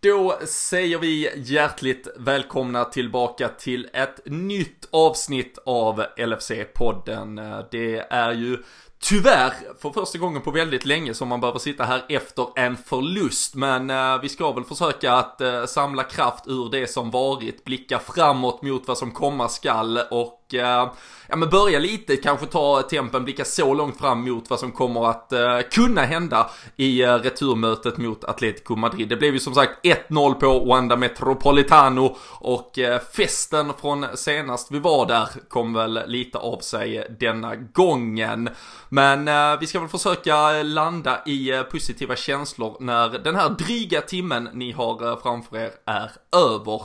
Då säger vi hjärtligt välkomna tillbaka till ett nytt avsnitt av LFC-podden. Det är ju Tyvärr, för första gången på väldigt länge som man behöver sitta här efter en förlust. Men eh, vi ska väl försöka att eh, samla kraft ur det som varit, blicka framåt mot vad som komma skall och eh, ja men börja lite, kanske ta tempen, blicka så långt fram mot vad som kommer att eh, kunna hända i eh, returmötet mot Atletico Madrid. Det blev ju som sagt 1-0 på Wanda Metropolitano och eh, festen från senast vi var där kom väl lite av sig denna gången. Men eh, vi ska väl försöka landa i eh, positiva känslor när den här dryga timmen ni har eh, framför er är över.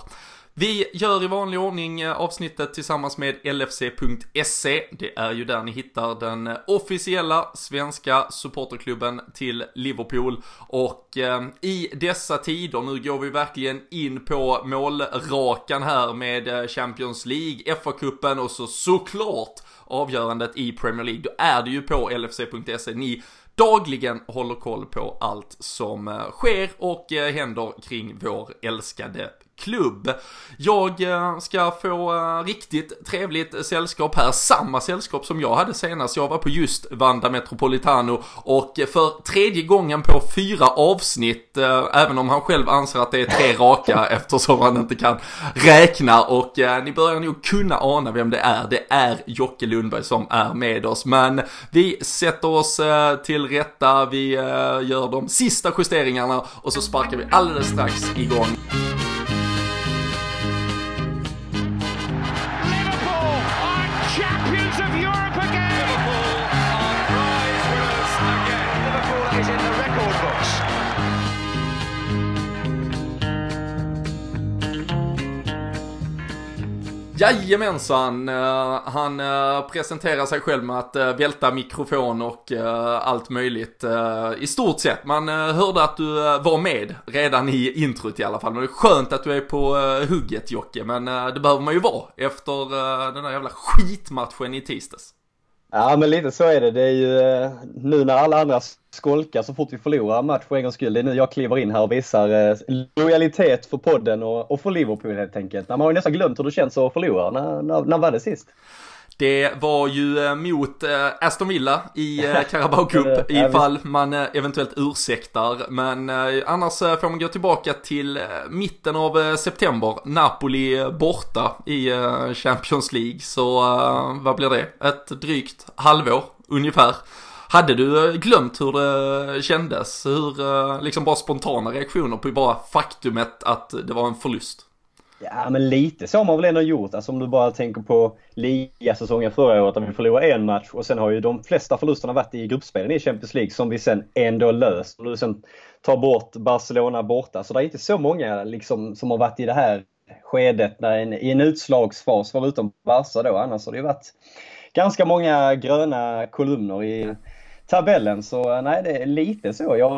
Vi gör i vanlig ordning avsnittet tillsammans med LFC.se. Det är ju där ni hittar den officiella svenska supporterklubben till Liverpool. Och eh, i dessa tider, nu går vi verkligen in på målrakan här med Champions League, FA-cupen och så såklart avgörandet i Premier League. Då är det ju på LFC.se ni dagligen håller koll på allt som eh, sker och eh, händer kring vår älskade klubb. Jag eh, ska få eh, riktigt trevligt sällskap här, samma sällskap som jag hade senast jag var på just Vanda Metropolitano och för tredje gången på fyra avsnitt, eh, även om han själv anser att det är tre raka eftersom han inte kan räkna och ni börjar nog kunna ana vem det är. Det är Jocke Lundberg som är med oss, men vi sätter oss till rätta, vi gör de sista justeringarna och så sparkar vi alldeles strax igång. Jajamensan, eh, han eh, presenterar sig själv med att eh, välta mikrofon och allt möjligt i stort sett. Man hörde att du var med redan i introt i alla fall. Men det är skönt att du är på hugget Jocke, men det behöver man ju vara efter den där jävla skitmatchen i tisdags. Ja men lite så är det. Det är ju eh, nu när alla andra skolkar så fort vi förlorar en match för en gångs skull. Det är nu jag kliver in här och visar eh, lojalitet för podden och, och för Liverpool helt enkelt. Man har ju nästan glömt hur det känns att förlora. När, när, när var det sist? Det var ju eh, mot eh, Aston Villa i Carabao Cup ifall man eventuellt ursäktar. Men annars får man gå tillbaka till mitten av september. Napoli borta i Champions League. Så vad blir det? Ett drygt halvår ungefär. Hade du eh, glömt hur det kändes? Hur, eh, liksom bara spontana reaktioner på bara faktumet att det var en förlust? Ja men lite så har man väl ändå gjort. Alltså om du bara tänker på ligasäsongen förra året där vi förlorade en match och sen har ju de flesta förlusterna varit i gruppspelen i Champions League som vi sen ändå löst. Och du sen tar bort Barcelona borta. Så det är inte så många liksom som har varit i det här skedet när en, i en utslagsfas, förutom Barca då. Annars har det ju varit ganska många gröna kolumner i tabellen. Så eh, nej, det är lite så. Jag,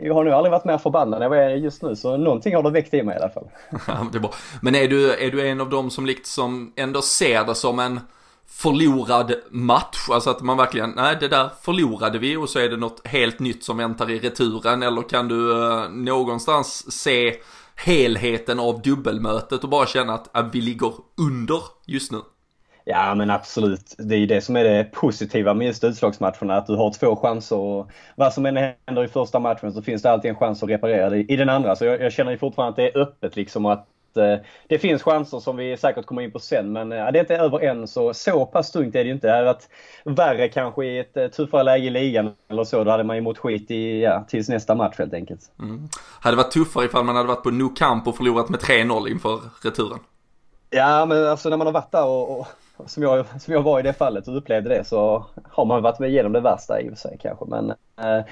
jag har nog aldrig varit mer förbannad än vad jag är just nu. Så någonting har det väckt i mig i alla fall. det är bra. Men är du, är du en av dem som liksom ändå ser det som en förlorad match? Alltså att man verkligen, nej det där förlorade vi och så är det något helt nytt som väntar i returen. Eller kan du eh, någonstans se helheten av dubbelmötet och bara känna att, att vi ligger under just nu? Ja men absolut. Det är ju det som är det positiva med just utslagsmatcherna. Att du har två chanser och vad som än händer i första matchen så finns det alltid en chans att reparera det i den andra. Så jag, jag känner ju fortfarande att det är öppet liksom och att eh, det finns chanser som vi säkert kommer in på sen men eh, det är inte över än så så pass tungt är det ju inte. Det hade varit värre kanske i ett eh, tuffare läge i ligan eller så. Då hade man ju mått skit i, ja, tills nästa match helt enkelt. Mm. Hade det varit tuffare ifall man hade varit på No Camp och förlorat med 3-0 inför returen? Ja men alltså när man har varit där och, och som jag, som jag var i det fallet och upplevde det så har man varit med igenom det värsta i och för sig kanske. Men eh,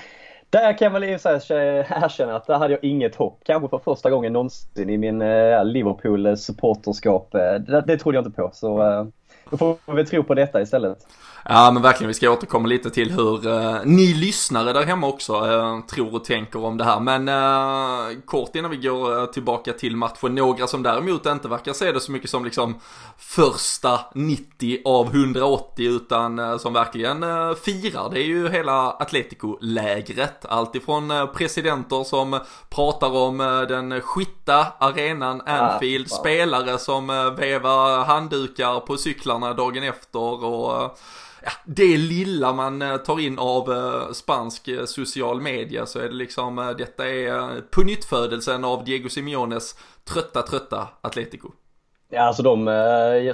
där kan jag väl i och för sig erkänna att där hade jag inget hopp. Kanske för första gången någonsin i min eh, Liverpool supporterskap. Eh, det, det trodde jag inte på. Så eh, då får vi tro på detta istället. Ja men verkligen, vi ska återkomma lite till hur uh, ni lyssnare där hemma också uh, tror och tänker om det här. Men uh, kort innan vi går tillbaka till matchen, några som däremot inte verkar se det så mycket som liksom första 90 av 180 utan som verkligen firar. Det är ju hela Atletico-lägret. Alltifrån presidenter som pratar om den skitta arenan Anfield, ah, spelare som vevar handdukar på cyklarna dagen efter och ja, det lilla man eh, tar in av eh, spansk eh, social media så är det liksom, detta är på nyttfödelsen av Diego Simeones trötta, trötta Atletico. Ja, alltså de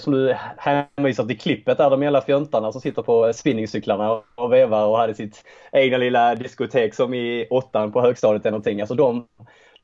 som du hänvisar till klippet där, de jävla fjöntarna som sitter på spinningcyklarna och vevar och hade sitt egna lilla diskotek som i åttan på högstadiet eller någonting. Alltså de,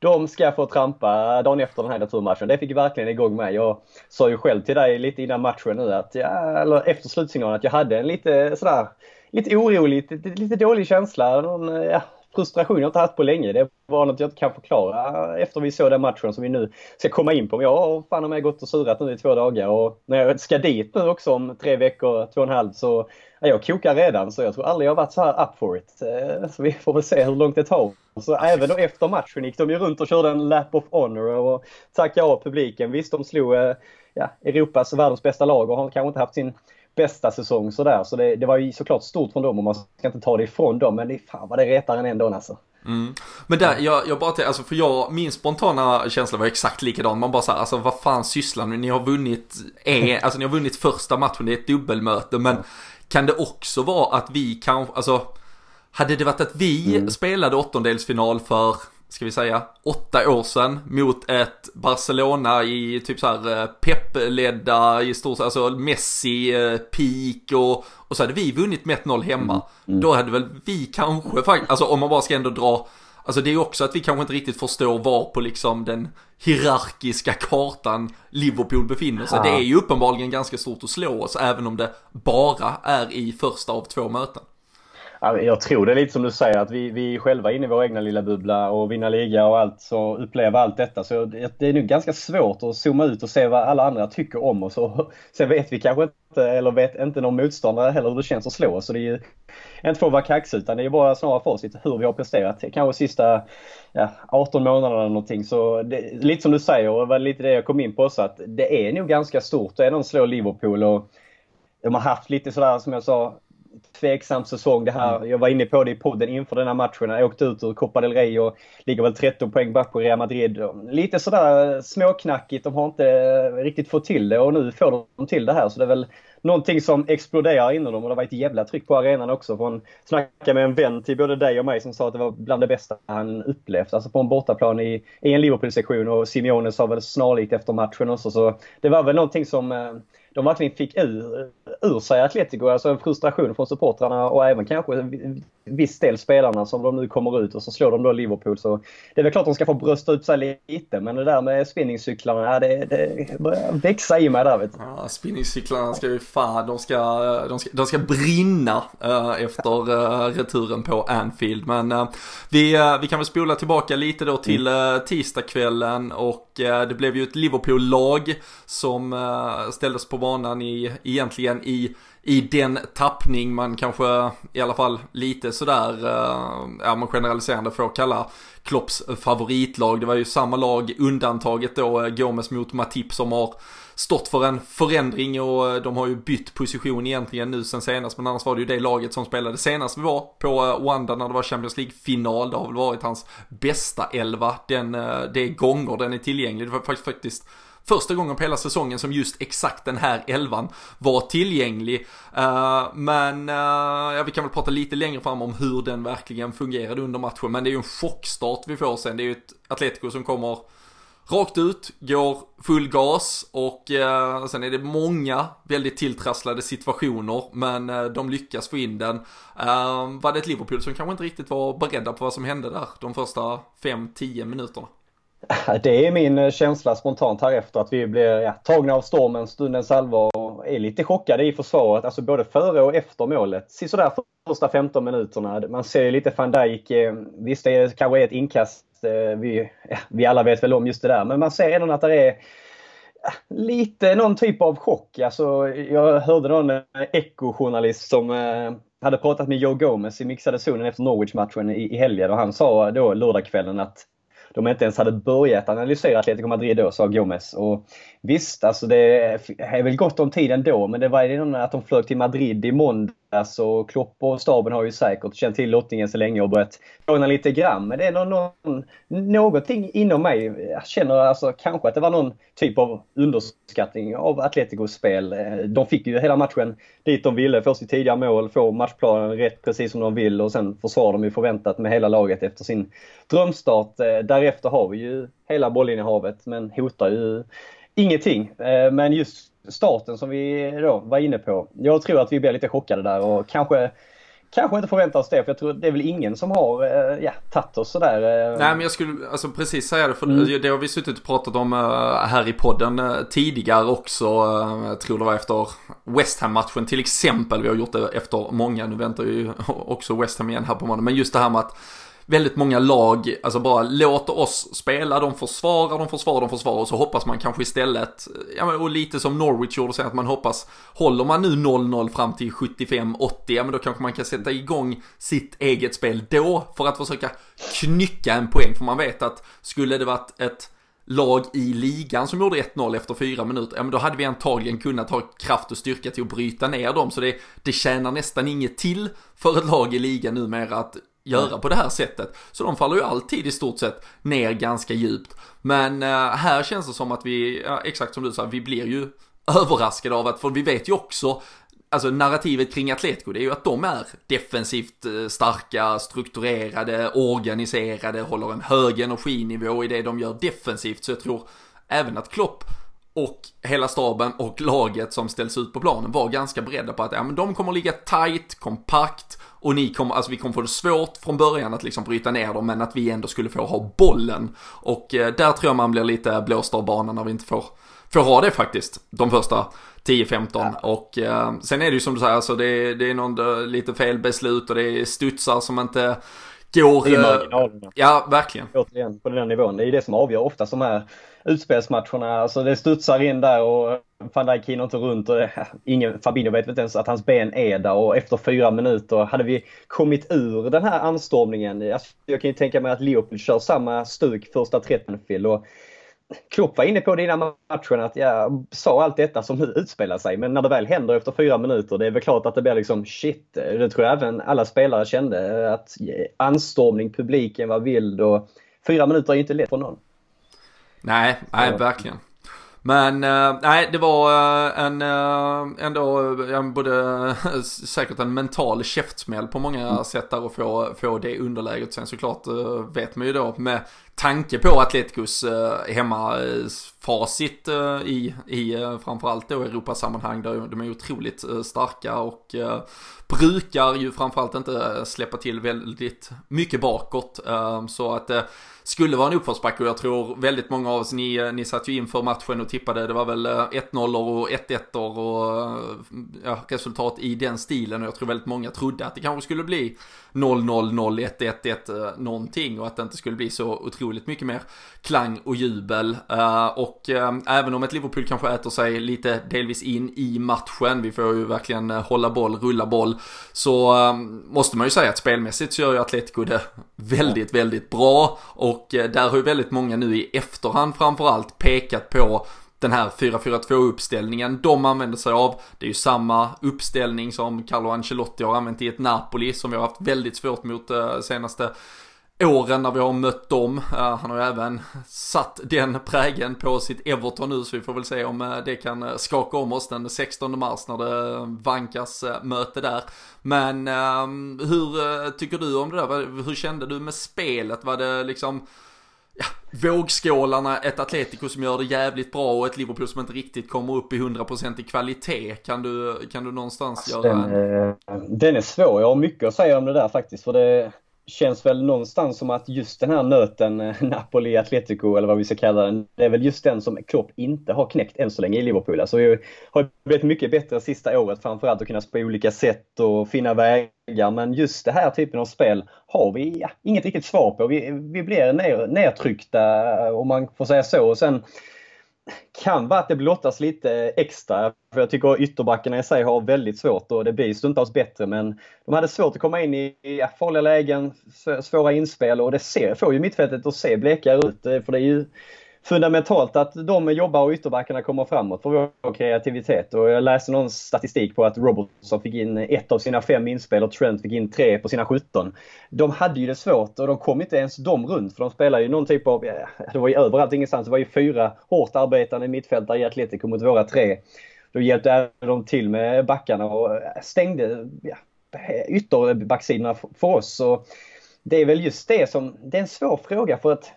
de ska få trampa dagen efter den här naturmatchen. Det fick verkligen igång mig. Jag sa ju själv till dig lite innan matchen nu att, jag, eller efter slutsignalen att jag hade en lite sådär, lite orolig, lite, lite dålig känsla. Någon, ja, frustration jag inte haft på länge. Det var något jag inte kan förklara efter vi såg den matchen som vi nu ska komma in på. Men jag har fan med gått och surat nu i två dagar och när jag ska dit nu också om tre veckor, två och en halv så ja, jag kokar redan så jag tror aldrig jag varit så här up for it. Eh, så vi får väl se hur långt det tar. Så även då efter matchen gick de ju runt och körde en lap of honor och tackade av publiken. Visst, de slog eh, ja, Europas och världens bästa lag och har kanske inte haft sin bästa säsong sådär. Så det, det var ju såklart stort från dem och man ska inte ta det ifrån dem. Men det, fan vad det retar en ändå alltså. Mm. Men där, jag, jag bara till, alltså för jag, min spontana känsla var exakt likadan. Man bara såhär, alltså vad fan sysslar ni? Ni har vunnit, e, alltså ni har vunnit första matchen, det är ett dubbelmöte. Men kan det också vara att vi kanske, alltså hade det varit att vi mm. spelade åttondelsfinal för, ska vi säga, åtta år sedan mot ett Barcelona i typ så här eh, peppledda i stort sett, alltså Messi, eh, peak och, och så hade vi vunnit med 1-0 hemma. Mm. Mm. Då hade väl vi kanske faktiskt, alltså om man bara ska ändå dra Alltså det är också att vi kanske inte riktigt förstår var på liksom den hierarkiska kartan Liverpool befinner sig. Ja. Det är ju uppenbarligen ganska stort att slå oss även om det bara är i första av två möten. Jag tror det är lite som du säger att vi, vi är själva inne i vår egna lilla bubbla och vinna liga och allt så uppleva allt detta. Så det är nog ganska svårt att zooma ut och se vad alla andra tycker om oss. Och sen vet vi kanske inte, eller vet inte någon motståndare heller hur det känns att slå. Så det är ju inte för att vara kaxig utan det är bara snarare för oss hur vi har presterat. Kanske sista ja, 18 månaderna eller någonting. Så det, lite som du säger och det var lite det jag kom in på också att det är nog ganska stort. Det är någon slår Liverpool och de har haft lite sådär som jag sa tveksam säsong det här. Mm. Jag var inne på det i podden inför den här matchen. Jag åkte ut ur Copa del Rey och ligger väl 13 poäng back på Real Madrid. Lite sådär småknackigt. De har inte riktigt fått till det och nu får de till det här. Så det är väl någonting som exploderar inom dem och det var ett jävla tryck på arenan också. Från snacka med en vän till både dig och mig som sa att det var bland det bästa han upplevt. Alltså på en bortaplan i, i en Liverpool-sektion och Simeone sa väl snarlikt efter matchen också. Så det var väl någonting som eh, de verkligen fick ur, ur sig Atletico. Alltså en frustration från supportrarna och även kanske viss del spelarna som de nu kommer ut och så slår de då Liverpool. Så det är väl klart att de ska få brösta ut sig lite men det där med spinningcyklarna, det, det börjar växa i mig där vet du. Ja, spinningcyklarna ska ju fan, de ska, de ska, de ska brinna äh, efter äh, returen på Anfield. Men äh, vi, vi kan väl spola tillbaka lite då till äh, tisdagskvällen och det blev ju ett Liverpool-lag som ställdes på banan i, egentligen i i den tappning man kanske i alla fall lite sådär, uh, ja man generaliserande får kalla Klopps favoritlag. Det var ju samma lag, undantaget då eh, Gomes mot Matip som har stått för en förändring och eh, de har ju bytt position egentligen nu sen senast. Men annars var det ju det laget som spelade senast vi var på Wanda när det var Champions League-final. Det har väl varit hans bästa elva. Den, det är gånger den är tillgänglig. Det var faktiskt, faktiskt första gången på hela säsongen som just exakt den här elvan var tillgänglig. Uh, men uh, ja, vi kan väl prata lite längre fram om hur den verkligen fungerade under matchen. Men det är ju en chockstart vi får sen. Det är ju ett Atletico som kommer rakt ut, går full gas och eh, sen är det många väldigt tilltrasslade situationer men eh, de lyckas få in den. Eh, var det ett Liverpool som kanske inte riktigt var beredda på vad som hände där de första 5-10 minuterna? Det är min eh, känsla spontant här efter att vi blir ja, tagna av stormen, stundens allvar och är lite chockade i försvaret. Alltså både före och efter målet. Sisådär första 15 minuterna. Man ser lite van Dijk. Eh, visst, det kanske är ett inkast. Eh, vi, ja, vi alla vet väl om just det där. Men man ser ändå att det är lite någon typ av chock. Alltså, jag hörde någon ekojournalist som hade pratat med Joe Gomez i mixade zonen efter Norwich-matchen i, i helgen och han sa då lördagskvällen att de inte ens hade börjat analysera Atletico Madrid då, sa Gomes. Och visst, alltså det är väl gott om tid ändå, men det var ju att de flög till Madrid i måndags och Klopp och staben har ju säkert känt till lottningen så länge och börjat låna lite grann. Men det är någon, någonting inom mig. Jag känner alltså kanske att det var någon typ av underskattning av Atleticos spel. De fick ju hela matchen dit de ville, få sitt tidiga mål, få matchplanen rätt precis som de vill och sen försvarar de ju förväntat med hela laget efter sin drömstart. Därefter har vi ju hela bollinnehavet men hotar ju ingenting. Eh, men just starten som vi då var inne på. Jag tror att vi blev lite chockade där och kanske kanske inte förväntar oss det, för jag tror det är väl ingen som har eh, ja, tagit oss sådär. Eh. Nej, men jag skulle alltså precis säga det, för mm. det har vi suttit och pratat om här i podden tidigare också. Jag tror det var efter West Ham-matchen till exempel. Vi har gjort det efter många, nu väntar ju också West Ham igen här på måndag. Men just det här med att väldigt många lag, alltså bara låter oss spela, de försvarar, de försvarar, de försvarar och så hoppas man kanske istället, ja och lite som Norwich gjorde sen att man hoppas, håller man nu 0-0 fram till 75-80, ja men då kanske man kan sätta igång sitt eget spel då för att försöka knycka en poäng, för man vet att skulle det varit ett lag i ligan som gjorde 1-0 efter fyra minuter, ja men då hade vi antagligen kunnat ha kraft och styrka till att bryta ner dem. Så det, det tjänar nästan inget till för ett lag i ligan numera att göra på det här sättet. Så de faller ju alltid i stort sett ner ganska djupt. Men uh, här känns det som att vi, exakt som du sa, vi blir ju överraskade av att, för vi vet ju också Alltså narrativet kring Atletico det är ju att de är defensivt eh, starka, strukturerade, organiserade, håller en hög energinivå i det de gör defensivt. Så jag tror även att Klopp och hela staben och laget som ställs ut på planen var ganska beredda på att ja, men de kommer ligga tight, kompakt och ni kommer, alltså vi kommer få det svårt från början att liksom bryta ner dem men att vi ändå skulle få ha bollen. Och eh, där tror jag man blir lite blåst av banan när vi inte får, får ha det faktiskt. De första 10-15 ja. och eh, sen är det ju som du säger, alltså det, det är någon eh, lite fel beslut och det är studsar som inte går... Det är eh, marginalerna. Ja, verkligen. Återigen, på den nivån. Det är det som avgör oftast de här utspelsmatcherna. Alltså det studsar in där och van Dijk hinner inte runt och ingen, Fabinho vet inte ens att hans ben är där och efter fyra minuter hade vi kommit ur den här anstormningen. Alltså, jag kan ju tänka mig att Leopold kör samma stuk första 30 och Klopp var inne på det innan matchen att jag sa allt detta som nu utspelar sig men när det väl händer efter fyra minuter det är väl klart att det blir liksom shit. Det tror jag även alla spelare kände att anstormning, publiken var vild och fyra minuter är inte lätt för någon. Nej, nej verkligen. Men uh, nej, det var uh, en uh, ändå uh, både säkert en mental käftsmäll på många mm. sätt där att få, få det underläget. Sen såklart vet man ju då med tanke på Atleticos eh, hemmafacit eh, eh, i, i framförallt då Europasammanhang där de är otroligt starka och brukar ju framförallt inte släppa till väldigt mycket bakåt. Så att det skulle vara en uppförsbacke och jag tror väldigt många av oss, ni, ni satt ju inför matchen och tippade, det var väl 1-0 och 1-1 och ja, resultat i den stilen och jag tror väldigt många trodde att det kanske skulle bli 0-0, 0-1, 1-1 någonting och att det inte skulle bli så otroligt mycket mer klang och jubel. Eh, och eh, även om ett Liverpool kanske äter sig lite delvis in i matchen, vi får ju verkligen eh, hålla boll, rulla boll, så måste man ju säga att spelmässigt så gör ju Atletico det väldigt, väldigt bra och där har ju väldigt många nu i efterhand framförallt pekat på den här 4-4-2 uppställningen de använder sig av. Det är ju samma uppställning som Carlo Ancelotti har använt i ett Napoli som vi har haft väldigt svårt mot de senaste åren när vi har mött dem. Eh, han har ju även satt den prägen på sitt Everton nu så vi får väl se om eh, det kan skaka om oss den 16 mars när det vankas möte där. Men ehm, hur tycker du om det där? Hur kände du med spelet? Var det liksom ja, vågskålarna, ett Atletico som gör det jävligt bra och ett Liverpool som inte riktigt kommer upp i 100% i kvalitet. Kan du, kan du någonstans alltså, göra den, en... Den är svår, jag har mycket att säga om det där faktiskt. För det, känns väl någonstans som att just den här nöten eh, Napoli-Atletico eller vad vi ska kalla den, det är väl just den som Klopp inte har knäckt än så länge i Liverpool. Alltså vi har blivit mycket bättre sista året framförallt att kunna spela olika sätt och finna vägar. Men just den här typen av spel har vi ja, inget riktigt svar på. Vi, vi blir ner, nedtryckta om man får säga så. Och sen kan vara att det blottas lite extra. För jag tycker ytterbackarna i sig har väldigt svårt och det blir stundtals bättre men de hade svårt att komma in i farliga lägen, svåra inspel och det ser, får ju mittfältet att se blekare ut. Eh, för det är ju fundamentalt att de jobbar och ytterbackarna kommer framåt för vår kreativitet. Och jag läste någon statistik på att Robertson fick in ett av sina fem inspel och Trent fick in tre på sina 17. De hade ju det svårt och de kom inte ens de runt för de spelar ju någon typ av, det var ju överallt ingenstans, det var ju fyra hårt arbetande mittfältare i Atletico mot våra tre. Då hjälpte de till med backarna och stängde ja, ytterbacksidorna för oss. Så det är väl just det som, det är en svår fråga för att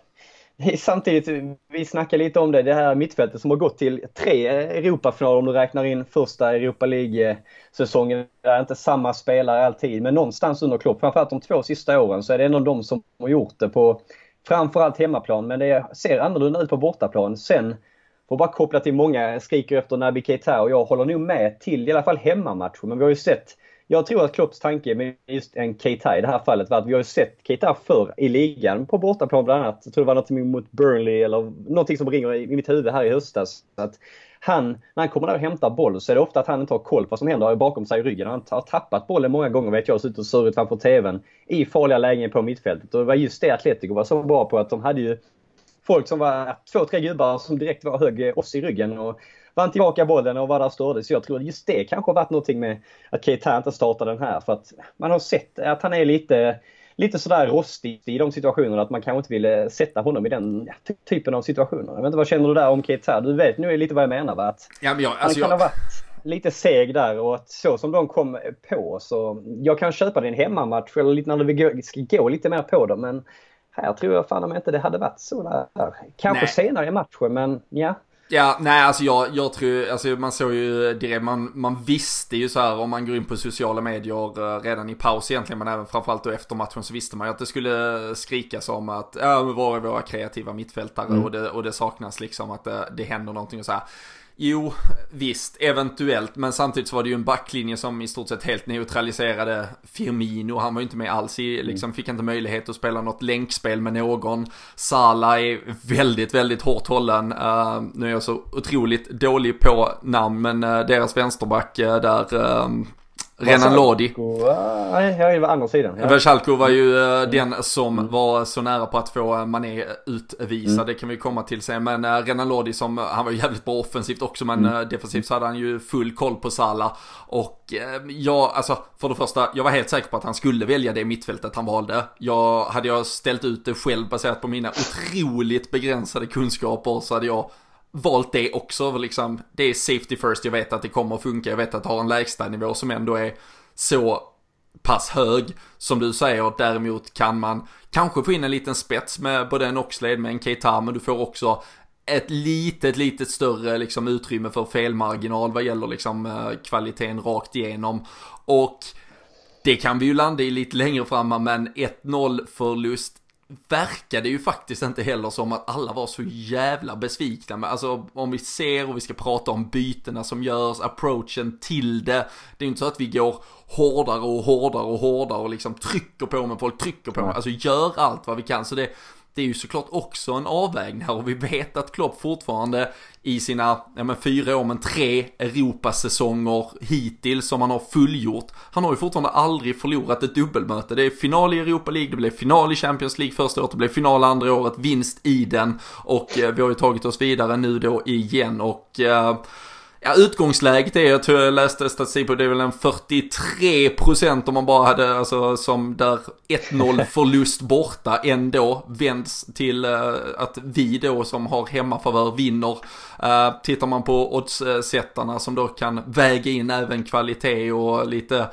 Samtidigt, vi snackar lite om det, det här mittfältet som har gått till tre Europafinaler om du räknar in första Europa League-säsongen. Det är inte samma spelare alltid, men någonstans under Klopp, framförallt de två sista åren, så är det ändå de som har gjort det på framförallt hemmaplan. Men det ser annorlunda ut på bortaplan. Sen, får bara koppla till många skriker efter Naby Keita och jag håller nog med till i alla fall hemmamatcher. Men vi har ju sett jag tror att Klopps tanke med just en Keita i det här fallet var att vi har ju sett Keita förr i ligan på bortaplan bland annat. Jag tror det var något mot Burnley eller någonting som ringer i mitt huvud här i höstas. Att han, när han kommer där och hämtar boll så är det ofta att han inte har koll på vad som händer bakom sig i ryggen. Han har tappat bollen många gånger vet jag och suttit och surit framför TVn i farliga lägen på mittfältet. Och det var just det Atletico var så bra på att de hade ju folk som var två, tre gubbar som direkt var hög oss i ryggen. Och vann tillbaka bollen och var där störde. Så jag tror att just det kanske har varit någonting med att Keita inte startade den här. För att man har sett att han är lite, lite sådär rostig i de situationerna. Att man kanske inte ville sätta honom i den typen av situationer. Jag vet inte, vad känner du där om Keita? Du vet nu lite vad jag menar va? Att ja, men jag, alltså han kan jag... ha varit lite seg där och att så som de kom på så jag kan köpa det i en hemmamatch eller lite när vi ska gå lite mer på dem men här tror jag fan om inte det hade varit så där. Kanske Nej. senare i matchen men ja. Ja, nej alltså jag, jag tror, alltså man såg ju direkt, man, man visste ju så här om man går in på sociala medier eh, redan i paus egentligen, men även framförallt då efter matchen så visste man ju att det skulle skrikas om att, ja men var är våra kreativa mittfältare mm. och, det, och det saknas liksom att det, det händer någonting och så här. Jo, visst, eventuellt, men samtidigt så var det ju en backlinje som i stort sett helt neutraliserade Firmino. Han var ju inte med alls i, mm. liksom fick inte möjlighet att spela något länkspel med någon. Sala är väldigt, väldigt hårt hållen. Uh, nu är jag så otroligt dålig på namn, men uh, deras vänsterback uh, där, Renan Lodi. Nej, jag var andra sidan. Ja. Var ju uh, den som mm. var så nära på att få Mané utvisad. Mm. Det kan vi komma till sen. Men uh, Renan Lodi som, han var ju jävligt bra offensivt också men mm. defensivt så hade han ju full koll på Sala. Och jag, alltså för det första, jag var helt säker på att han skulle välja det mittfältet han valde. Jag, hade jag ställt ut det själv baserat på mina otroligt begränsade kunskaper så hade jag valt det också. Liksom, det är safety first, jag vet att det kommer att funka, jag vet att det har en lägstanivå som ändå är så pass hög. Som du säger, däremot kan man kanske få in en liten spets med både en Oxlade med en Keita, men du får också ett litet, litet större liksom utrymme för felmarginal vad gäller liksom eh, kvaliteten rakt igenom. Och det kan vi ju landa i lite längre fram, men 1-0 förlust verkade ju faktiskt inte heller som att alla var så jävla besvikna med, alltså om vi ser och vi ska prata om bytena som görs, approachen till det. Det är ju inte så att vi går hårdare och hårdare och hårdare och liksom trycker på med folk, trycker på med, alltså gör allt vad vi kan. Så det, det är ju såklart också en avvägning här och vi vet att Klopp fortfarande i sina, ja men fyra år men tre Europasäsonger hittills som han har fullgjort. Han har ju fortfarande aldrig förlorat ett dubbelmöte. Det är final i Europa League, det blev final i Champions League första året, det blev final andra året, vinst i den och eh, vi har ju tagit oss vidare nu då igen och eh, Ja, utgångsläget är, jag tror jag läste statistik på, det är väl en 43% om man bara hade, alltså som där 1-0 förlust borta ändå vänds till uh, att vi då som har hemmafavör vinner. Uh, tittar man på oddsättarna som då kan väga in även kvalitet och lite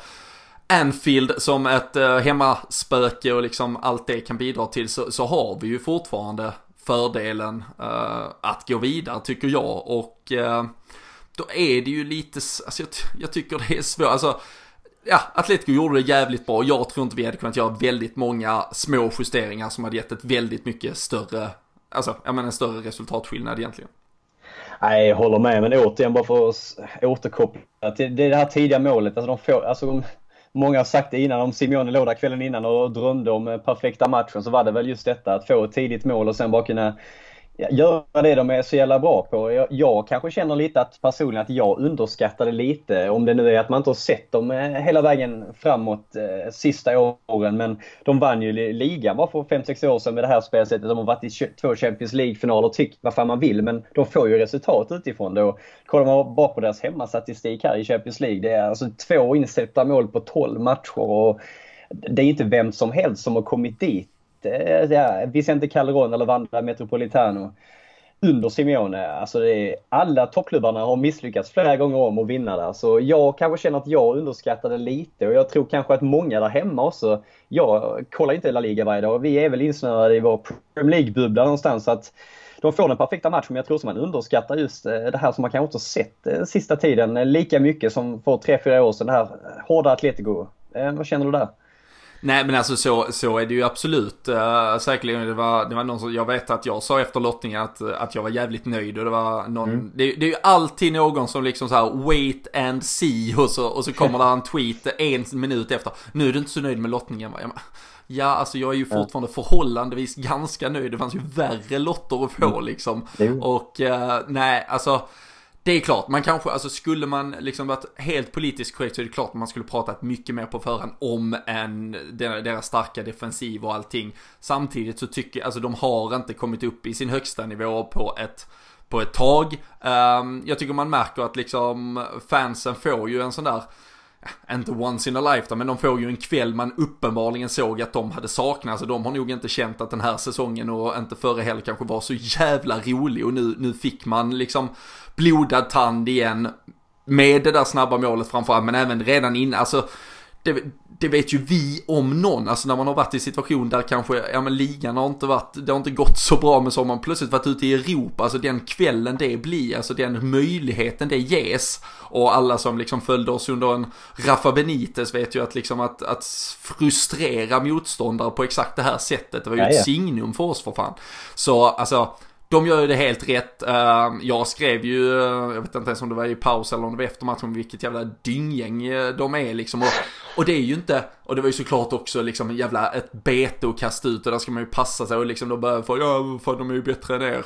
Anfield som ett uh, hemmaspöke och liksom allt det kan bidra till så, så har vi ju fortfarande fördelen uh, att gå vidare tycker jag och då är det ju lite, alltså jag, jag tycker det är svårt, alltså ja, Atletico gjorde det jävligt bra. Jag tror inte vi hade kunnat göra väldigt många små justeringar som hade gett ett väldigt mycket större, alltså, jag menar en större resultatskillnad egentligen. Nej, jag håller med, men återigen bara för att återkoppla till det här tidiga målet. Alltså de får, alltså de, många har sagt det innan, om Simeone låg där kvällen innan och drömde om perfekta matchen så var det väl just detta att få ett tidigt mål och sen bara kunna göra det de är så jävla bra på. Jag, jag, kanske känner lite att personligen att jag underskattade lite, om det nu är att man inte har sett dem eh, hela vägen framåt eh, sista åren. Men de vann ju ligan bara för 5-6 år sedan med det här spelsättet. De har varit i två Champions League-finaler tyck vad fan man vill, men de får ju resultat utifrån det. Och kollar man bara på deras hemmastatistik här i Champions League, det är alltså två insatta mål på 12 matcher. Och det är inte vem som helst som har kommit dit ja, Vicente Calderon eller Vandra Metropolitano under Simeone. Alltså det är, alla toppklubbarna har misslyckats flera gånger om att vinna där. Så jag kanske känner att jag underskattade lite och jag tror kanske att många där hemma också. Jag kollar inte La Liga varje dag. Vi är väl insnöade i vår Premier League-bubbla någonstans. Så att de får den perfekta matchen men jag tror att man underskattar just eh, det här som man kanske inte har sett eh, sista tiden eh, lika mycket som för 3-4 år sedan. Det här hårda Atletico. Vad känner du där? Nej men alltså så, så är det ju absolut. Uh, säkerligen det var, det var någon som, jag vet att jag sa efter lottningen att, att jag var jävligt nöjd och det var någon, mm. det, det, är ju alltid någon som liksom så här wait and see och så, och så kommer det en tweet en minut efter. Nu är du inte så nöjd med lottningen va? Ja, alltså jag är ju fortfarande förhållandevis ganska nöjd. Det fanns ju värre lotter att få mm. liksom. Mm. Och uh, nej, alltså det är klart, man kanske, alltså skulle man liksom varit helt politiskt korrekt så är det klart att man skulle pratat mycket mer på förhand om en, deras starka defensiv och allting. Samtidigt så tycker jag, alltså de har inte kommit upp i sin högsta nivå på ett på ett tag. Um, jag tycker man märker att liksom fansen får ju en sån där inte once in a lifetime, men de får ju en kväll man uppenbarligen såg att de hade saknat. så de har nog inte känt att den här säsongen och inte förra heller kanske var så jävla rolig och nu, nu fick man liksom blodad tand igen. Med det där snabba målet framförallt, men även redan innan, alltså det, det, vet ju vi om någon, alltså när man har varit i situation där kanske, ja men ligan har inte varit, det har inte gått så bra men så har man plötsligt varit ute i Europa, alltså den kvällen det blir, alltså den möjligheten det ges. Och alla som liksom följde oss under en Rafa Benitez vet ju att liksom att, att frustrera motståndare på exakt det här sättet, det var ju ja, ett signum för oss för fan. Så alltså, de gör ju det helt rätt. Ehm, jag skrev ju, jag vet inte ens om det var i paus eller om det var efter matchen, vilket jävla dynggäng eh, de är liksom. Och, och det är ju inte, och det var ju såklart också liksom en jävla ett bete att kasta ut och där ska man ju passa sig och liksom då börjar få, ja för de är ju bättre än er.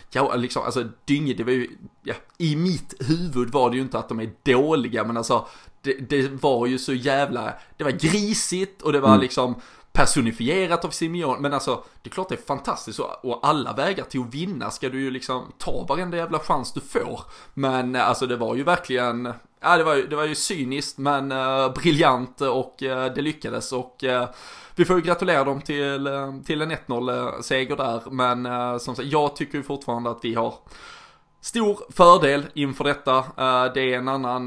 ja liksom, alltså dynge, det var ju, ja, i mitt huvud var det ju inte att de är dåliga men alltså det, det var ju så jävla, det var grisigt och det var mm. liksom personifierat av Simeon. Men alltså, det är klart det är fantastiskt och, och alla vägar till att vinna ska du ju liksom ta varenda jävla chans du får. Men eh, alltså det var ju verkligen, ja det var ju, det var ju cyniskt men uh, briljant och uh, det lyckades och uh, vi får ju gratulera dem till, till en 1-0 seger där. Men som sagt, jag tycker ju fortfarande att vi har Stor fördel inför detta. Det är en annan,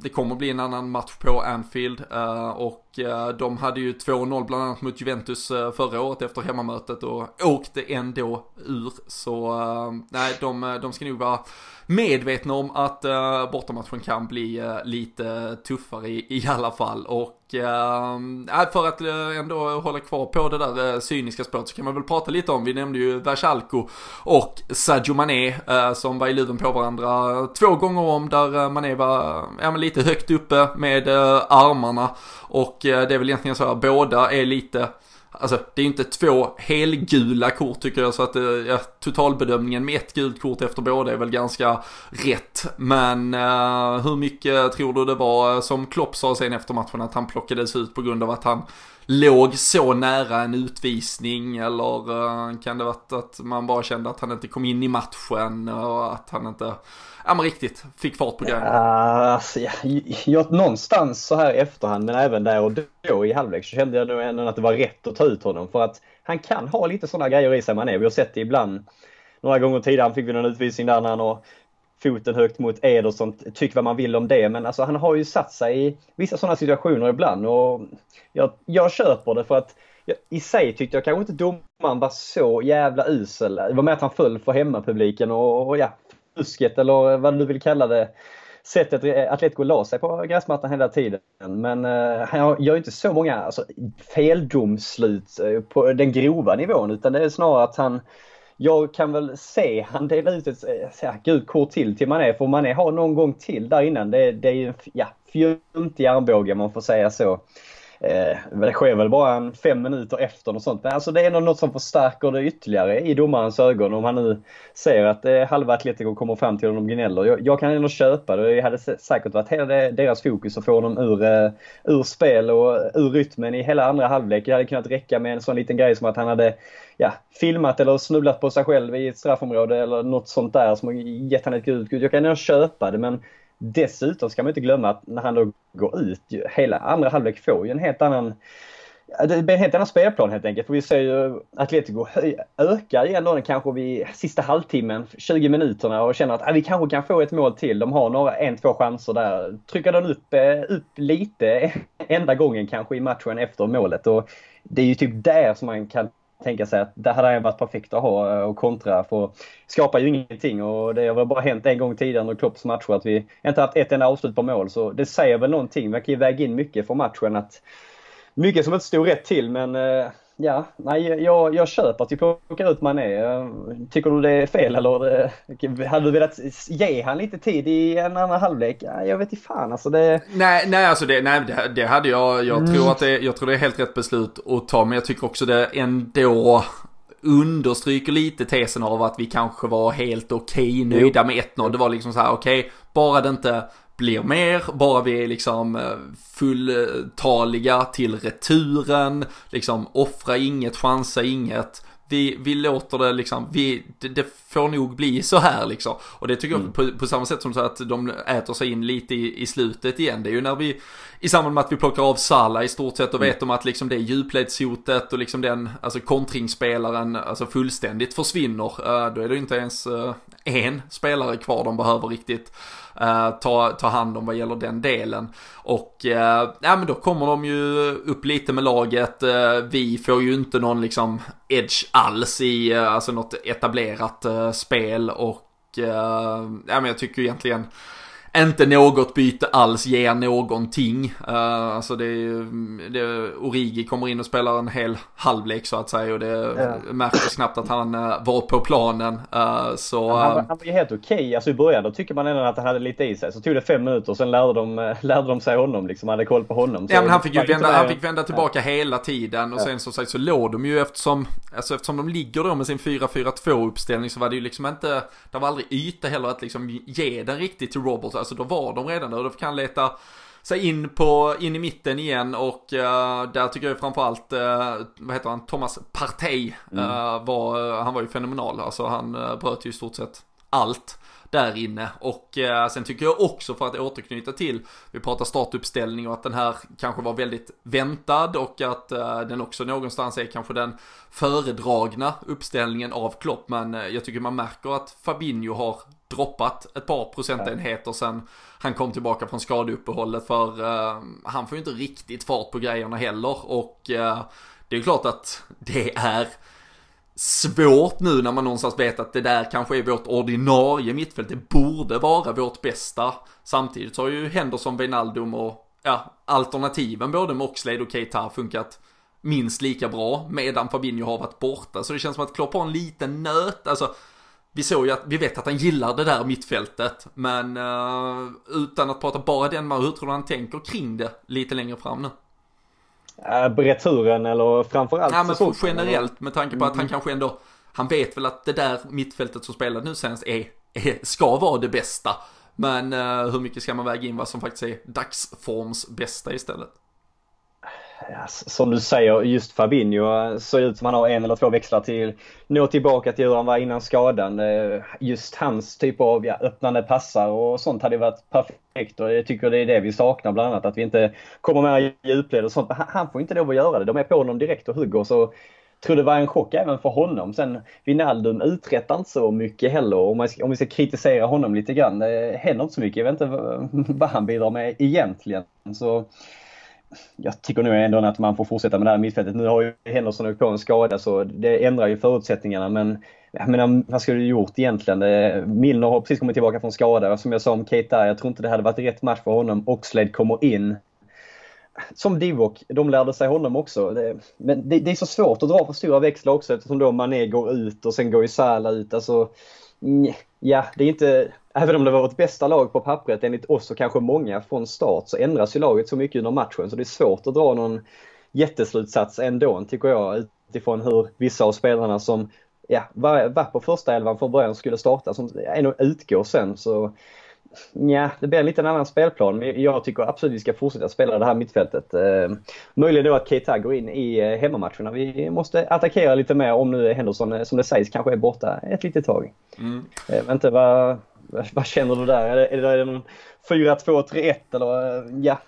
det kommer bli en annan match på Anfield och Eh, de hade ju 2-0 bland annat mot Juventus eh, förra året efter hemmamötet och åkte ändå ur. Så eh, nej, de, de ska nog vara medvetna om att bortamatchen kan bli lite tuffare i, i alla fall. Och för att ändå hålla kvar på det där cyniska spåret så kan man väl prata lite om, vi nämnde ju Versalco och Sadio Mané som var i luven på varandra två gånger om där Mané var ja, lite högt uppe med armarna. Och Eh, det är väl egentligen så att båda är lite Alltså det är inte två helgula kort tycker jag så att eh, ja, totalbedömningen med ett gult kort efter båda är väl ganska rätt. Men uh, hur mycket tror du det var som Klopp sa sen efter matchen att han plockades ut på grund av att han låg så nära en utvisning eller eh, kan det varit att man bara kände att han inte kom in i matchen och att han inte ja men riktigt fick fart på grejen? Ja, alltså, jag, jag, någonstans så här i efterhand, men även där och då i halvlek så kände jag nog ändå att det var rätt att ta ut honom. För att han kan ha lite sådana grejer i sig man är. Vi har sett det ibland. Några gånger tidigare fick vi någon utvisning där när han har foten högt mot Ederson. Tyck vad man vill om det, men alltså han har ju satt sig i vissa sådana situationer ibland och jag, jag köper det för att i sig tyckte jag kanske inte domaren var så jävla usel. Det var med att han föll för hemmapubliken och, och ja, fusket eller vad du vill kalla det sättet Atletico la sig på gräsmattan hela tiden. Men uh, han gör inte så många alltså, feldomslut eh, på den grova nivån utan det är snarare att han jag kan väl se han delar ut ett eh, ja, gult kort till till Mané för Mané har någon gång till där innan. Det, det är ju en ja, fjuntig armbåge man får säga så. Eh, det sker väl bara en fem minuter efter och sånt. Men alltså det är nog något som förstärker det ytterligare i domarens ögon om han nu ser att eh, halva Atletico kommer fram till honom gnäller. Jag, jag kan ändå köpa det. Det hade säkert varit hela deras fokus att få honom ur, eh, ur spel och ur rytmen i hela andra halvlek. Det hade kunnat räcka med en sån liten grej som att han hade ja, filmat eller snubblat på sig själv i ett straffområde eller något sånt där som har gett han ett gult Jag kan ändå köpa det men Dessutom ska man inte glömma att när han då går ut, hela andra halvlek får ju en helt annan det blir en helt annan spelplan helt enkelt. För vi ser ju Atletico ökar igen då kanske vid sista halvtimmen, 20 minuterna och känner att ah, vi kanske kan få ett mål till. De har några, en, två chanser där. Trycker den upp, eh, upp lite enda gången kanske i matchen efter målet. Och det är ju typ där som man kan tänka sig att det hade varit perfekt att ha eh, och kontra för skapar ju ingenting och det har väl bara hänt en gång tidigare under Klopps matcher att vi inte haft ett enda avslut på mål så det säger väl någonting. Man kan ju väga in mycket för matchen att mycket som inte stod rätt till men eh, ja, nej, jag, jag köper att vi plockar ut Mané. Tycker du det är fel eller eh, hade du velat ge han lite tid i en annan halvlek? Jag vet inte fan alltså det... Nej, nej alltså det, nej, det, det hade jag. Jag mm. tror att det, jag tror det är helt rätt beslut att ta. Men jag tycker också det ändå understryker lite tesen av att vi kanske var helt okej okay, nöjda med 1-0. Det var liksom så här okej, okay, bara det inte blir mer, bara vi är liksom eh, fulltaliga till returen, liksom offra inget, chansa inget. Vi, vi låter det liksom, vi, det, det får nog bli så här liksom. Och det tycker mm. jag på, på, samma sätt som så att de äter sig in lite i, i slutet igen. Det är ju när vi, i samband med att vi plockar av Sala i stort sett och mm. vet om att liksom det djupledshotet och liksom den, alltså kontringsspelaren, alltså fullständigt försvinner. Uh, då är det inte ens uh, en spelare kvar de behöver riktigt Eh, ta, ta hand om vad gäller den delen. Och eh, ja men då kommer de ju upp lite med laget. Eh, vi får ju inte någon liksom edge alls i eh, alltså något etablerat eh, spel och ja men jag tycker egentligen inte något byte alls ger någonting. Uh, alltså det är det, Origi kommer in och spelar en hel halvlek så att säga och det ja. märks knappt att han uh, var på planen. Uh, så, ja, han, han, var ju helt okej. Okay. Alltså i början då tycker man ändå att han hade lite i sig. Så tog det fem minuter och sen lärde de, lärde de sig honom liksom. Hade koll på honom. Så ja men han fick ju vända, han fick vända tillbaka ja. hela tiden och sen så sagt så låg de ju eftersom, alltså eftersom de ligger då med sin 4-4-2 uppställning så var det ju liksom inte, det var aldrig yta heller att liksom ge den riktigt till Robert alltså då var de redan där och då kan leta sig in på, in i mitten igen och uh, där tycker jag framförallt, uh, vad heter han, Thomas Partey, mm. uh, var, han var ju fenomenal, alltså han bröt ju i stort sett allt där inne. Och eh, sen tycker jag också för att återknyta till, vi pratar startuppställning och att den här kanske var väldigt väntad och att eh, den också någonstans är kanske den föredragna uppställningen av Klopp. Men eh, jag tycker man märker att Fabinho har droppat ett par procentenheter sen han kom tillbaka från skadeuppehållet för eh, han får ju inte riktigt fart på grejerna heller och eh, det är klart att det är svårt nu när man någonstans vet att det där kanske är vårt ordinarie mittfält. Det borde vara vårt bästa. Samtidigt så har ju Henderson, Wijnaldum och ja, alternativen både Moxlade och Keita funkat minst lika bra medan Fabinho har varit borta. Så det känns som att Klopp har en liten nöt. Alltså, vi såg ju att, vi vet att han gillar det där mittfältet. Men uh, utan att prata bara den, hur tror du han tänker kring det lite längre fram nu? Äh, returen eller framförallt Ja men för generellt med tanke på att han mm. kanske ändå Han vet väl att det där mittfältet som spelade nu senast är, är ska vara det bästa Men uh, hur mycket ska man väga in vad som faktiskt är dagsforms bästa istället? Ja, som du säger, just Fabinho eh, ser ut som han har en eller två växlar till nå tillbaka till hur han var innan skadan. Eh, just hans typ av ja, öppnande passar och sånt hade varit perfekt och jag tycker det är det vi saknar bland annat. Att vi inte kommer med i djupled och sånt. Men Han får inte lov att göra det. De är på honom direkt och hugger. Så tror det var en chock även för honom. Sen Wijnaldum uträttar inte så mycket heller. Om, man, om vi ska kritisera honom lite grann. Det händer inte så mycket. Jag vet inte vad han bidrar med egentligen. Så jag tycker nog ändå att man får fortsätta med det här mittfältet. Nu har ju Henderson åkt på en skada så det ändrar ju förutsättningarna men jag menar, vad skulle du gjort egentligen? Milner har precis kommit tillbaka från skada. Som jag sa om Keita, jag tror inte det hade varit rätt match för honom. Oxlade kommer in. som Divock, de lärde sig honom också. Det, men det, det, är så svårt att dra för stora växlar också eftersom då Mané går ut och sen går ju Salah ut. Alltså, mm, ja, det är inte... Även om det var vårt bästa lag på pappret enligt oss och kanske många från start så ändras ju laget så mycket under matchen så det är svårt att dra någon jätteslutsats ändå tycker jag utifrån hur vissa av spelarna som ja, var, var på första elvan från början skulle starta som ändå utgår sen så Ja, det blir en lite annan spelplan. Men jag tycker absolut vi ska fortsätta spela det här mittfältet. Eh, möjligen då att Keita går in i eh, hemmamatcherna. Vi måste attackera lite mer om nu Henderson, eh, som det sägs, kanske är borta ett litet tag. Mm. Eh, inte, vad, vad känner du där? Är det, är det någon 4-2-3-1 eller? Eh, ja,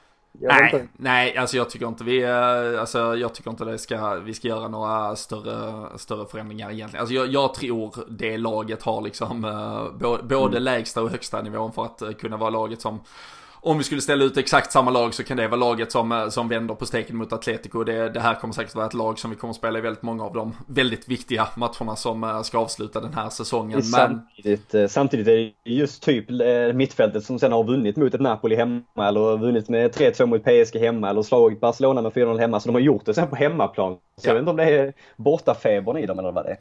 nej, nej, alltså jag tycker inte vi, eh, alltså jag tycker inte det ska, vi ska göra några större, större förändringar egentligen. Alltså jag, jag tror det laget har liksom både mm. lägsta och högsta nivån för att kunna vara laget som om vi skulle ställa ut exakt samma lag så kan det vara laget som, eh, som vänder på steken mot Atletico. Det, det här kommer säkert vara ett lag som vi kommer att spela i väldigt många av de väldigt viktiga matcherna som eh, ska avsluta den här säsongen. Men... Samtidigt, eh, samtidigt är det just typ mittfältet som sen har vunnit mot ett Napoli hemma eller vunnit med 3-2 mot PSG hemma eller slagit Barcelona med 4-0 hemma. Så de har gjort det sen på hemmaplan. Så ja. jag vet inte om det är bortafebern i dem eller vad det är.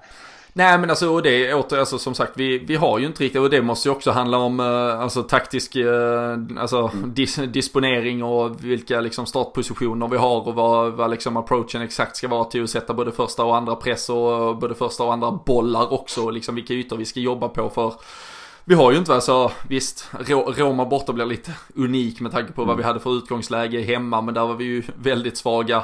Nej men alltså och det åter, alltså som sagt vi, vi har ju inte riktigt och det måste ju också handla om uh, alltså taktisk uh, alltså mm. dis, disponering och vilka liksom startpositioner vi har och vad, vad liksom approachen exakt ska vara till att sätta både första och andra press och både första och andra bollar också liksom vilka ytor vi ska jobba på för vi har ju inte alltså, visst, Roma borta blir lite unik med tanke på vad vi mm. hade för utgångsläge hemma men där var vi ju väldigt svaga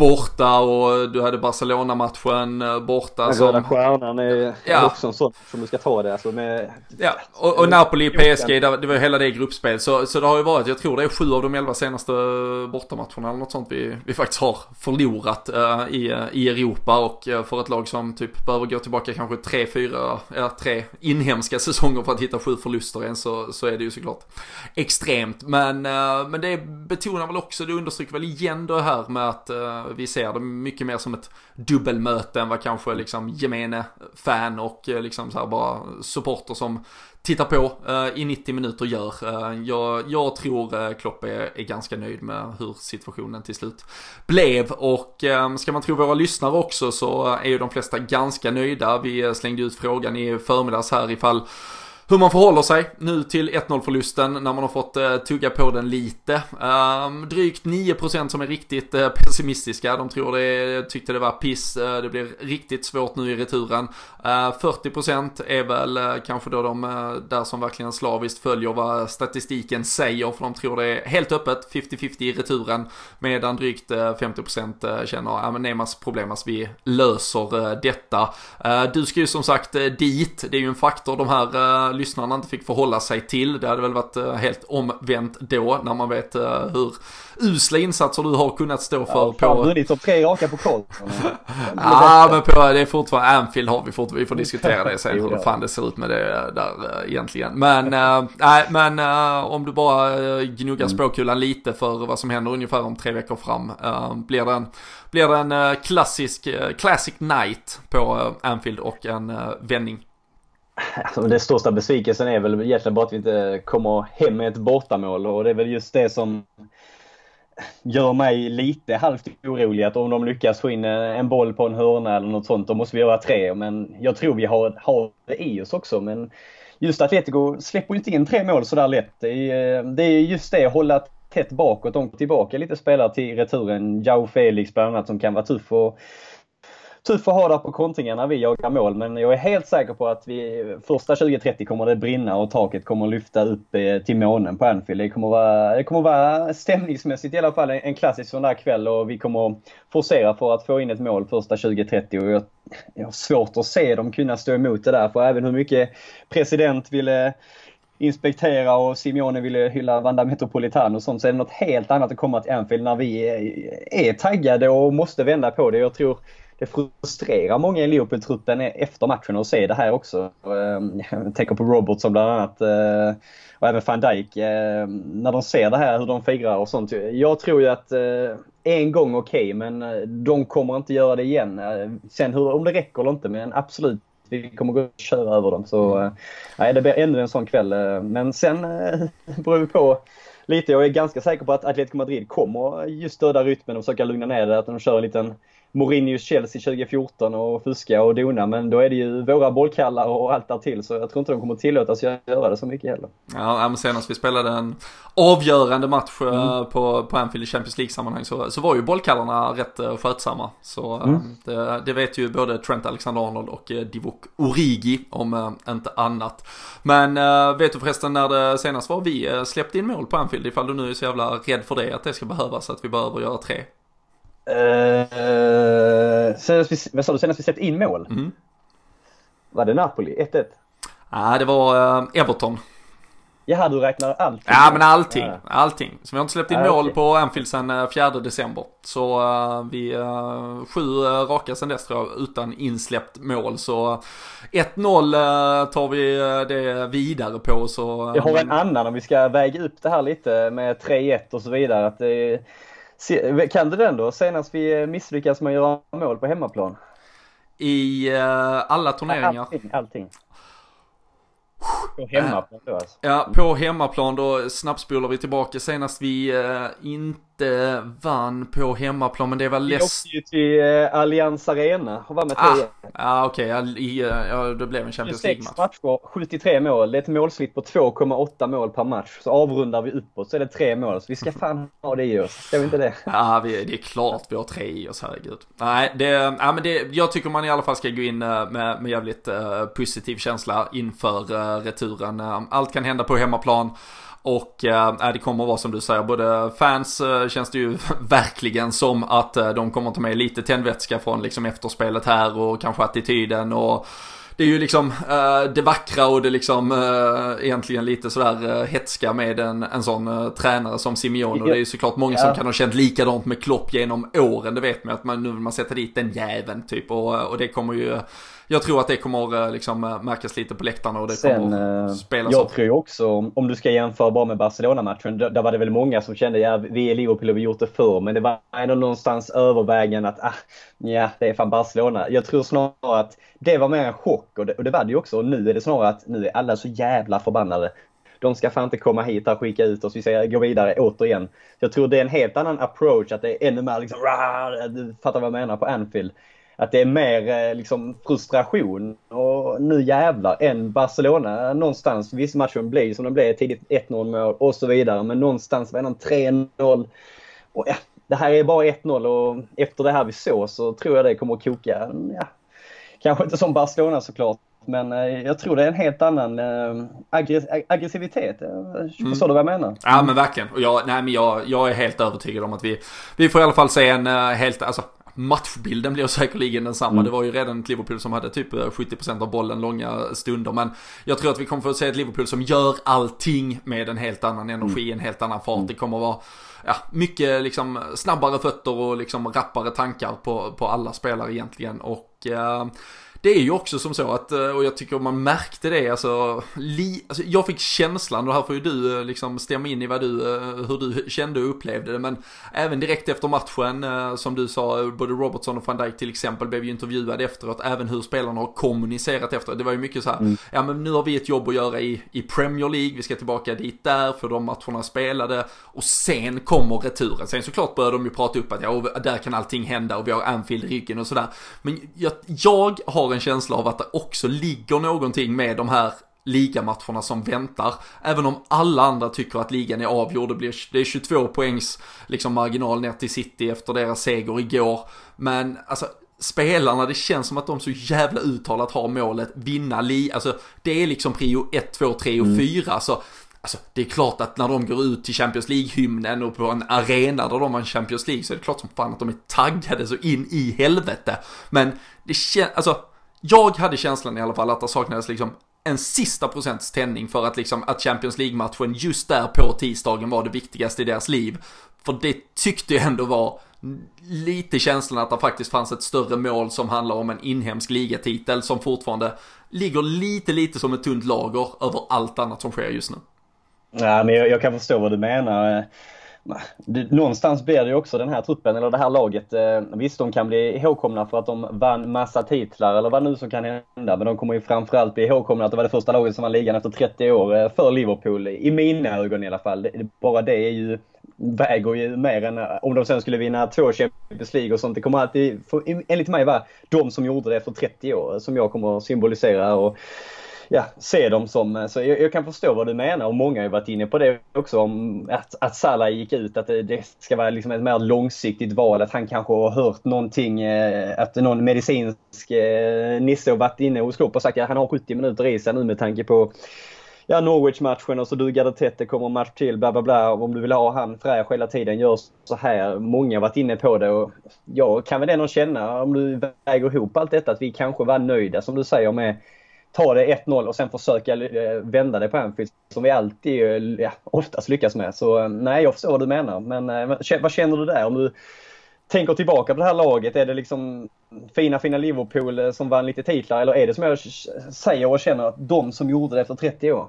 borta och du hade Barcelona-matchen eh, borta. Den röda stjärnan är ja. också en sån som du ska ta det. Alltså med, ja, och, och Napoli, PSG, det var hela det gruppspel. Så, så det har ju varit, jag tror det är sju av de elva senaste bortamatcherna eller något sånt vi, vi faktiskt har förlorat uh, i, i Europa. Och uh, för ett lag som typ behöver gå tillbaka kanske tre, fyra, ja, tre inhemska säsonger för att hitta sju förluster än så, så är det ju såklart extremt. Men, men det betonar väl också, det understryker väl igen det här med att vi ser det mycket mer som ett dubbelmöte än vad kanske liksom gemene fan och eh, liksom så här bara supporter som tittar på uh, i 90 minuter gör. Uh, jag, jag, tror uh, Klopp är, är, ganska nöjd med hur situationen till slut blev och ska man tro våra lyssnare också så är ju de flesta ganska nöjda. Vi slängde ut frågan i förmiddags här ifall hur man förhåller sig nu till 1-0 förlusten när man har fått eh, tugga på den lite. Um, drygt 9% som är riktigt eh, pessimistiska. De tror det, tyckte det var piss. Uh, det blir riktigt svårt nu i returen. Ehm, 40% är väl eh, kanske då de eh, där som verkligen slaviskt följer vad statistiken säger. För de tror det är helt öppet, 50-50 i returen. Medan drygt 50% känner, att men Nemas problem, vi löser detta. Ehm, du ska ju som sagt dit, det är ju en faktor de här lyssnarna inte fick förhålla sig till. Det hade väl varit eh, helt omvänt då när man vet eh, hur usla insatser du har kunnat stå för. Ja, fan, på... vunnit som tre raka pokal. ja, men på, det är fortfarande, Anfield har vi fortfarande, vi får diskutera det sen hur fan det ser ut med det där äh, egentligen. Men, nej, äh, men äh, om du bara gnuggar mm. språkkulan lite för vad som händer ungefär om tre veckor fram. blir det en, blir det en klassisk, classic night på Anfield och en vändning? Alltså, den största besvikelsen är väl egentligen bara att vi inte kommer hem med ett bortamål och det är väl just det som gör mig lite halvt orolig att om de lyckas få in en boll på en hörna eller något sånt, då måste vi göra tre. Men jag tror vi har, har det i oss också. Men just Atletico släpper ju inte in tre mål sådär lätt. Det är, eh, det är just det, hålla tätt bakåt. De tillbaka lite spelare till returen. Jao Felix bland annat som kan vara tuff och tufft att ha där på kontringen när vi jagar mål men jag är helt säker på att vi första 2030 kommer det brinna och taket kommer lyfta upp eh, till månen på Anfield. Det kommer vara, det kommer vara stämningsmässigt i alla fall en klassisk sån där kväll och vi kommer forcera för att få in ett mål första 2030 och jag, jag har svårt att se dem kunna stå emot det där för även hur mycket president ville inspektera och Simeone ville hylla Vanda Metropolitan och sånt så är det något helt annat att komma till Anfield när vi eh, är taggade och måste vända på det. Jag tror det frustrerar många i Liverpool-truppen e- efter matchen att se det här också. Ehm, jag tänker på Robertson bland annat eh, och även van Dijk. Ehm, när de ser det här, hur de firar och sånt. Jag tror ju att eh, en gång okej, okay, men eh, de kommer inte göra det igen. Sen hur, om det räcker eller inte, men absolut vi kommer gå och köra över dem. Så nej, det blir ännu en sån kväll. Men sen beror det på lite. Jag är ganska säker på att Atletico Madrid kommer just döda rytmen och försöka lugna ner det. Att de kör en liten Mourinhos Chelsea 2014 och fuska och dona. Men då är det ju våra bollkallar och allt där till så jag tror inte de kommer tillåtas göra det så mycket heller. Ja, men senast vi spelade en avgörande match eh, mm. på, på Anfield i Champions League-sammanhang så, så var ju bollkallarna rätt eh, skötsamma. Så eh, mm. det, det, vet ju både Trent Alexander-Arnold och Divock Origi om inte annat. Men vet du förresten när det senast var vi släppte in mål på Anfield ifall du nu är så jävla rädd för det att det ska behövas att vi behöver göra tre? Uh, senast vi, vad sa du, senast vi släppte in mål? Mm. Var det Napoli? 1-1? Nej, det var uh, Everton. Jaha, du räknar allting? Ja, men allting. Ja. Allting. Så vi har inte släppt in ah, mål okay. på Anfield sedan 4 eh, december. Så uh, vi, uh, sju uh, raka sedan dess tror jag, utan insläppt mål. Så 1-0 tar vi det vidare på. Så, jag har en annan om vi ska väga upp det här lite med 3-1 och så vidare. Att det kan du den då? Senast vi misslyckas med att göra mål på hemmaplan? I uh, alla turneringar? Allting. allting. På hemmaplan då alltså? Ja, på hemmaplan då snabbspolar vi tillbaka senast vi uh, inte inte vann på hemmaplan, men det var less... Vi åkte ju till eh, Allianz Arena och vann med 3 Ah, ah okej, okay. ja, det blev en Champions League-match. matcher, 73 mål. Det är ett målsnitt på 2,8 mål per match. Så avrundar vi uppåt så är det tre mål. Så vi ska fan ha det i oss. Ska vi inte det? Ja, vi, det är klart vi har tre i oss, herregud. Nej, det, ja, men det, jag tycker man i alla fall ska gå in eh, med, med jävligt uh, positiv känsla inför uh, returen. Allt kan hända på hemmaplan. Och äh, det kommer vara som du säger, både fans äh, känns det ju verkligen som att äh, de kommer ta med lite tändvätska från liksom efterspelet här och kanske attityden och det är ju liksom äh, det vackra och det liksom äh, egentligen lite sådär äh, hetska med en, en sån äh, tränare som Simeone. Och det är ju såklart många ja. som kan ha känt likadant med Klopp genom åren. Det vet man att man, nu vill man sätta dit den jäveln typ. Och, och det kommer ju jag tror att det kommer eh, liksom eh, märkas lite på läktarna och det Sen, kommer eh, spelas Jag av. tror också, om du ska jämföra bara med Barcelona-matchen, där var det väl många som kände ja, vi är Liverpool och vi gjort det förr. Men det var ändå någonstans övervägande att ah, ja, det är fan Barcelona. Jag tror snarare att det var mer en chock och det, och det var det ju också. Och nu är det snarare att nu är alla så jävla förbannade. De ska fan inte komma hit och skicka ut oss. Vi ska gå vidare återigen. Jag tror det är en helt annan approach. Att det är ännu mer liksom, du fattar vad jag menar på Anfield att det är mer eh, liksom frustration och nu jävlar än Barcelona någonstans. Visst matchen blir som den blev, tidigt 1-0 mål och så vidare. Men någonstans var det 3-0. Och ja, det här är bara 1-0 och efter det här vi såg så tror jag det kommer att koka. Ja, kanske inte som Barcelona såklart. Men eh, jag tror det är en helt annan äh, aggressivitet. Förstår mm. du vad jag menar? Ja men verkligen. Och jag, nej, men jag, jag är helt övertygad om att vi, vi får i alla fall se en helt, alltså matchbilden blir säkerligen densamma. Mm. Det var ju redan ett Liverpool som hade typ 70% eh, av bollen långa stunder. Men jag tror att vi kommer få se ett Liverpool som gör allting med en helt annan energi, mm. en helt annan fart. Mm. Det kommer vara ja, mycket liksom snabbare fötter och liksom rappare tankar på, på alla spelare egentligen. Och eh, det är ju också som så att, eh, och jag tycker man märkte det, alltså, li, alltså jag fick känslan, och här får ju du eh, liksom stämma in i vad du, eh, hur du kände och upplevde det, men även direkt efter matchen, som du sa, både Robertson och van Dijk till exempel blev ju intervjuade efteråt, även hur spelarna har kommunicerat efteråt. Det var ju mycket så här, mm. ja men nu har vi ett jobb att göra i, i Premier League, vi ska tillbaka dit där, för de matcherna spelade, och sen kommer returen. Sen såklart började de ju prata upp att ja, där kan allting hända och vi har Anfield i ryggen och sådär. Men jag, jag har har en känsla av att det också ligger någonting med de här ligamatcherna som väntar. Även om alla andra tycker att ligan är avgjord. Det, blir, det är 22 poängs liksom, marginal ner till City efter deras seger igår. Men alltså spelarna, det känns som att de så jävla uttalat har målet vinna li, alltså det är liksom prio 1, 2, 3 och 4. Mm. Så Alltså det är klart att när de går ut till Champions League-hymnen och på en arena där de har en Champions League så är det klart som fan att de är taggade så in i helvete. Men det känns, alltså jag hade känslan i alla fall att det saknades liksom en sista procents tändning för att liksom att Champions League-matchen just där på tisdagen var det viktigaste i deras liv. För det tyckte jag ändå var lite känslan att det faktiskt fanns ett större mål som handlar om en inhemsk ligatitel som fortfarande ligger lite, lite som ett tunt lager över allt annat som sker just nu. Ja, men jag, jag kan förstå vad du menar någonstans blir det ju också den här truppen, eller det här laget. Eh, visst, de kan bli ihågkomna för att de vann massa titlar eller vad nu som kan hända. Men de kommer ju framförallt bli ihågkomna att det var det första laget som vann ligan efter 30 år eh, för Liverpool. I mina ögon i alla fall. Bara det är ju väger ju mer än eh, om de sen skulle vinna två Champions League och sånt. Det kommer alltid, enligt mig, vara de som gjorde det för 30 år som jag kommer symbolisera. Och, ja, se dem som, eh, så jag, jag, kan förstå vad du menar och många har varit inne på det också om att, att Salah gick ut, att det, det ska vara liksom ett mer långsiktigt val, att han kanske har hört någonting, eh, att någon medicinsk eh, nisse har varit inne hos Klopp och sagt att han har 70 minuter i sig nu med tanke på ja, Norwich-matchen och så dugade tätt, det kommer en match till, bla bla bla. Om du vill ha han fräsch hela tiden, gör så här. Många har varit inne på det och jag kan väl ändå känna, om du väger ihop allt detta, att vi kanske var nöjda som du säger med ta det 1-0 och sen försöka eh, vända det på Anfield som vi alltid, eh, ja, oftast lyckas med. Så eh, nej, jag förstår vad du menar. Men vad känner du där? Om du tänker tillbaka på det här laget, är det liksom fina, fina Liverpool som vann lite titlar eller är det som jag säger och känner att de som gjorde det efter 30 år?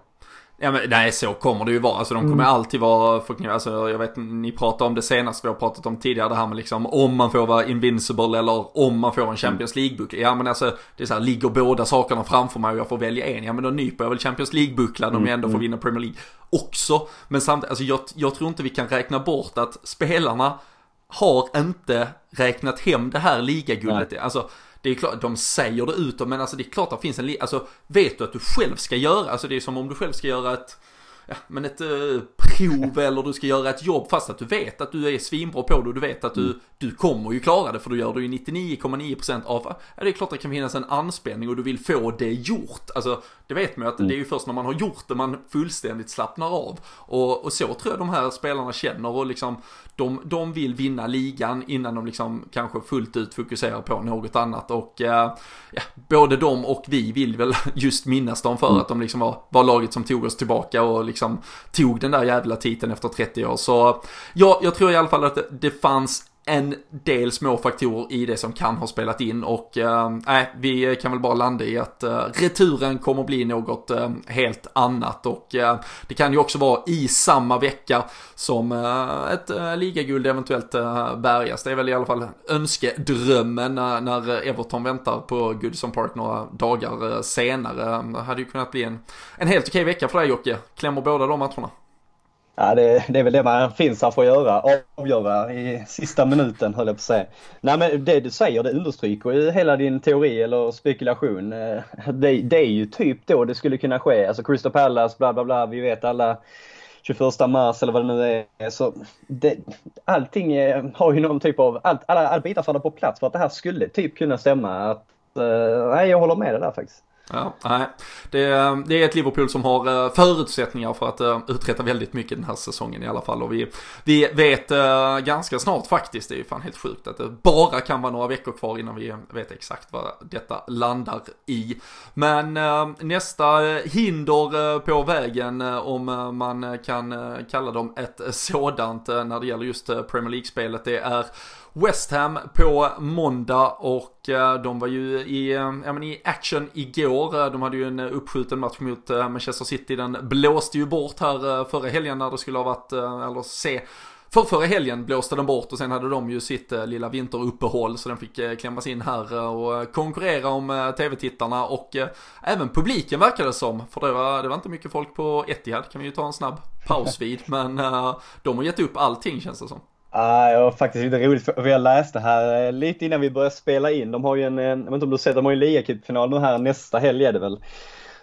Ja men nej så kommer det ju vara. Alltså de kommer mm. alltid vara förknippade. Alltså jag vet ni pratade om det senast vi har pratat om tidigare. Det här med liksom om man får vara invincible eller om man får en Champions League-buckla. Ja men alltså det är så här, ligger båda sakerna framför mig och jag får välja en. Ja men då nyper jag väl Champions League-bucklan om jag ändå får mm. vinna Premier League också. Men samtidigt, alltså jag, jag tror inte vi kan räkna bort att spelarna har inte räknat hem det här ligaguldet. Alltså det är klart, de säger det utåt men alltså det är klart att det finns en, alltså vet du att du själv ska göra, alltså det är som om du själv ska göra ett ja, men ett uh, prov eller du ska göra ett jobb fast att du vet att du är svinbra på det och du vet att du, mm. du kommer ju klara det för du gör det ju 99,9% av, ja det är klart att det kan finnas en anspänning och du vill få det gjort. Alltså det vet man ju att mm. det är ju först när man har gjort det man fullständigt slappnar av. Och, och så tror jag de här spelarna känner och liksom de, de vill vinna ligan innan de liksom kanske fullt ut fokuserar på något annat och eh, ja, både de och vi vill väl just minnas dem för mm. att de liksom var, var laget som tog oss tillbaka och liksom tog den där jävla titeln efter 30 år. Så ja, jag tror i alla fall att det, det fanns en del små faktorer i det som kan ha spelat in och ehm, nej, äh, vi kan väl bara landa i att äh, returen kommer bli något äh, helt annat och äh, det kan ju också vara i samma vecka som eh, ett äh, ligaguld eventuellt äh, bärgas. Det är väl i alla fall önskedrömmen när, när Everton väntar på Goodson Park några dagar senare. Det hade ju kunnat bli en, en helt okej vecka för dig Jocke. Klämmer båda de matcherna. Ja, det, det, är väl det man finns här för att göra, avgöra i sista minuten höll jag på att säga. Nej men det du säger det understryker ju hela din teori eller spekulation. Eh, det, det är ju typ då det skulle kunna ske. Alltså Crystal Palace, bla bla bla, vi vet alla 21 mars eller vad det nu är. Så det, allting eh, har ju någon typ av, allt, alla, alla bitar faller på plats för att det här skulle typ kunna stämma. Att, uh, nej, jag håller med dig där faktiskt. Ja, nej. Det, eh, det, är ett Liverpool som har eh, förutsättningar för att eh, uträtta väldigt mycket den här säsongen i alla fall. Och vi, vi vet ganska snart faktiskt, det är ju fan helt sjukt att det bara kan vara några veckor kvar innan vi vet exakt vad detta landar i. Men nästa hinder på vägen, om man kan kalla dem ett sådant när det gäller just Premier League-spelet, det är West Ham på måndag och de var ju i, eh, ja, men i action igår. De hade ju en uppskjuten match mot eh, Manchester City. Den blåste ju bort här förra helgen när det skulle ha varit, eller se för förra helgen blåste den bort och sen hade de ju sitt lilla vinteruppehåll så den fick klämmas in här och konkurrera om tv-tittarna och även publiken verkade det som. För det var, det var inte mycket folk på Etihad kan vi ju ta en snabb paus vid men de har gett upp allting känns det som. Ah, det var faktiskt lite roligt för jag läste här eh, lite innan vi började spela in. De har ju en, eh, jag vet inte om du har sett, de har ju en ligacupfinal nu här nästa helg är det väl.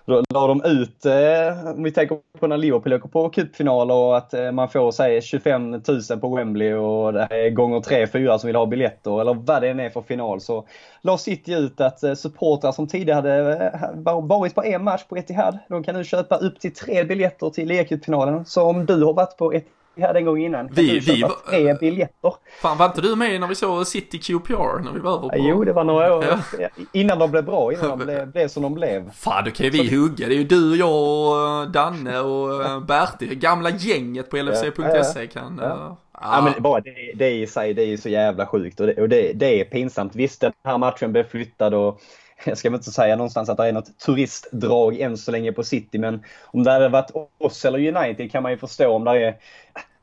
Då la de ut, eh, om vi tänker på när Liverpool åker på cupfinal och att eh, man får säg 25 000 på Wembley och det är gånger 3-4 som vill ha biljetter eller vad det än är för final. Så la City ut att eh, supportrar som tidigare hade eh, varit på en match på Etihad, de kan nu köpa upp till tre biljetter till ligacupfinalen. Så om du har varit på Etihad vi hade en gång innan. Vi, vi var... Tre biljetter. Fan, var inte du med när vi såg City QPR när vi var över på... Jo, det var några år ja. innan de blev bra, innan de blev, blev som de blev. Fan, då kan ju vi Så... hugga. Det är ju du, jag och eh, Danne och eh, Bertil. Gamla gänget på LFC.se kan... Ja. Uh... Ja. men bara det, det i sig, det är ju så jävla sjukt och, det, och det, det är pinsamt. Visst, den här matchen blev flyttad och jag ska väl inte säga någonstans att det är något turistdrag än så länge på City, men om det hade varit oss eller United kan man ju förstå om det är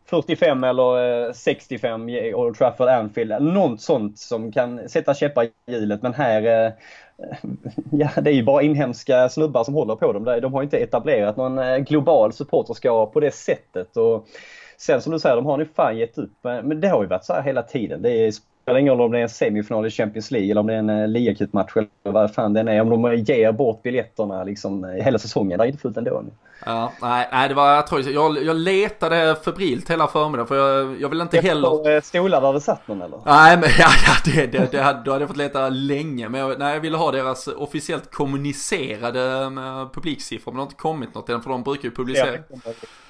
45 eller eh, 65 i Old Trafford Anfield. Något sånt som kan sätta käppar i hjulet. Men här, eh, ja det är ju bara inhemska snubbar som håller på dem. De har inte etablerat någon eh, global supporterskara på det sättet. Och sen som du säger, de har nu fan gett upp. Men det har ju varit så här hela tiden. Det spelar ingen roll om det är en semifinal i Champions League eller om det är en ligacupmatch eller vad fan det är. Om de ger bort biljetterna liksom hela säsongen. Det är inte fullt ändå. Ja, nej, nej, det var tråkigt. Jag, jag letade febrilt hela förmiddagen för jag, jag vill inte Efter heller... stolar där det satt någon eller? Nej, men ja, ja det, det, det hade, då hade jag fått leta länge. Men jag, nej, jag ville ha deras officiellt kommunicerade publiksiffror. Men det har inte kommit något än för de brukar ju publicera.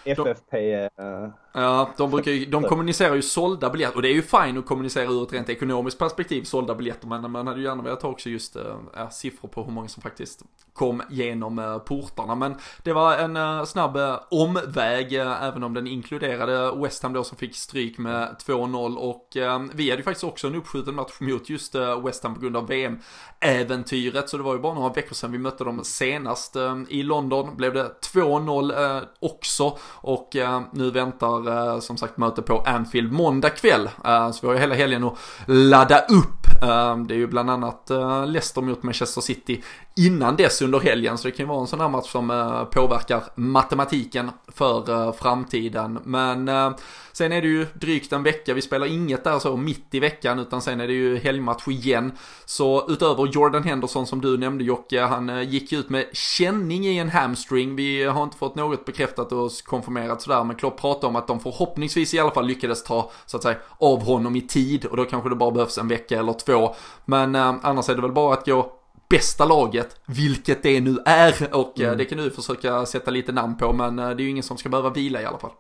FFP. Uh... Ja, de, brukar ju, de kommunicerar ju sålda biljetter och det är ju fine att kommunicera ur ett rent ekonomiskt perspektiv sålda biljetter men man hade ju gärna velat ha också just äh, siffror på hur många som faktiskt kom genom äh, portarna. Men det var en äh, snabb äh, omväg även om den inkluderade West Ham då som fick stryk med 2-0 och vi hade ju faktiskt också en uppskjuten match mot just West Ham på grund av VM-äventyret så det var ju bara några veckor sedan vi mötte dem senast i London. Blev det 2-0 också och nu väntar Eh, som sagt möte på Anfield måndag kväll. Eh, så vi har ju hela helgen att ladda upp. Eh, det är ju bland annat eh, Leicester mot Manchester City innan dess under helgen. Så det kan ju vara en sån här match som eh, påverkar matematiken för eh, framtiden. Men eh, sen är det ju drygt en vecka. Vi spelar inget där så mitt i veckan utan sen är det ju helgmatch igen. Så utöver Jordan Henderson som du nämnde Jocke, han gick ut med känning i en hamstring. Vi har inte fått något bekräftat och konfirmerat sådär men Klopp pratar om att de förhoppningsvis i alla fall lyckades ta så att säga av honom i tid och då kanske det bara behövs en vecka eller två. Men eh, annars är det väl bara att gå bästa laget, vilket det nu är och eh, mm. det kan du försöka sätta lite namn på men eh, det är ju ingen som ska behöva vila i alla fall.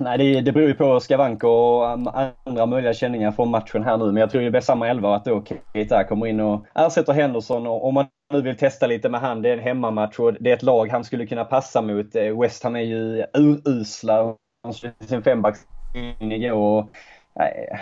Nej, det, det beror ju på skavanker och andra möjliga känningar från matchen här nu. Men jag tror det blir samma elva att då Keita kommer in och ersätter Henderson. Och om man nu vill testa lite med han, det är en hemmamatch och det är ett lag han skulle kunna passa mot. West Ham är ju urusla han sin fembackslinje igår. Nej,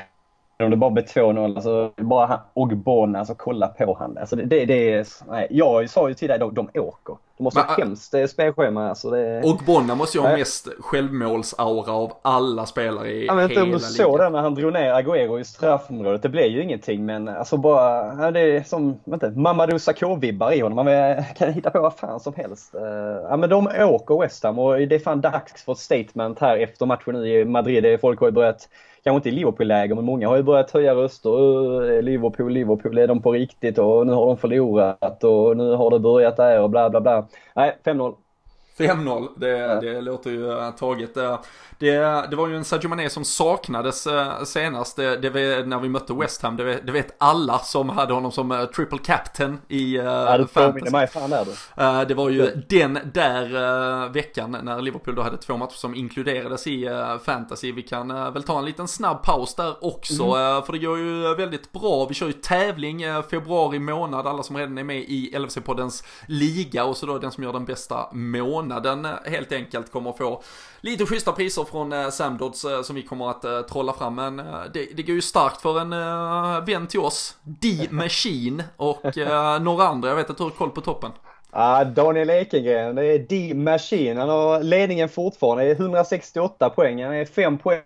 om det bara blir 2-0, alltså bara han, Ogbonna, alltså kolla på han. Alltså det, det, det är, nej, jag sa ju till dig, de, de åker. De måste ha ett hemskt eh, spelschema. Alltså det... Ogbonna måste ju ha mest självmålsaura av alla spelare i jag vet inte om du såg det när han drog ner Agüero i straffområdet. Det blev ju ingenting men alltså bara, det är som, inte, Mamadou Sakho-vibbar i honom. Man kan hitta på vad fan som helst. Eh, ja men de åker West Ham och det är fan dags för ett statement här efter matchen nu i Madrid. Folk har ju börjat kanske inte i Liverpool-läger, men många har ju börjat höja röster. Eh, Liverpool, Liverpool, är de på riktigt och nu har de förlorat och nu har det börjat där och bla bla bla. Nej, 5-0. 5-0, det, ja. det låter ju taget. Det, det var ju en Sadio Mané som saknades eh, senast, det, det, när vi mötte West Ham. Det, det vet alla som hade honom som uh, triple captain i ja, du fantasy. mig fan är. Uh, det var ju mm. den där veckan när Liverpool då hade två matcher som inkluderades i fantasy. Vi kan väl ta en liten snabb paus där också, mm. för det går ju väldigt bra. Vi kör ju tävling februari månad, alla som redan är med i LFC-poddens liga och så då den som gör den bästa månaden Eh, helt enkelt kommer få lite schyssta priser från eh, Samdods eh, som vi kommer att trolla fram. Men det, det går ju starkt för en vän till oss, D-Machine och några andra. Jag vet att du har koll på toppen. Ah, Daniel Ekengren, det är D-Machine. Han har ledningen fortfarande. Det är 168 poäng. Han är 5 poäng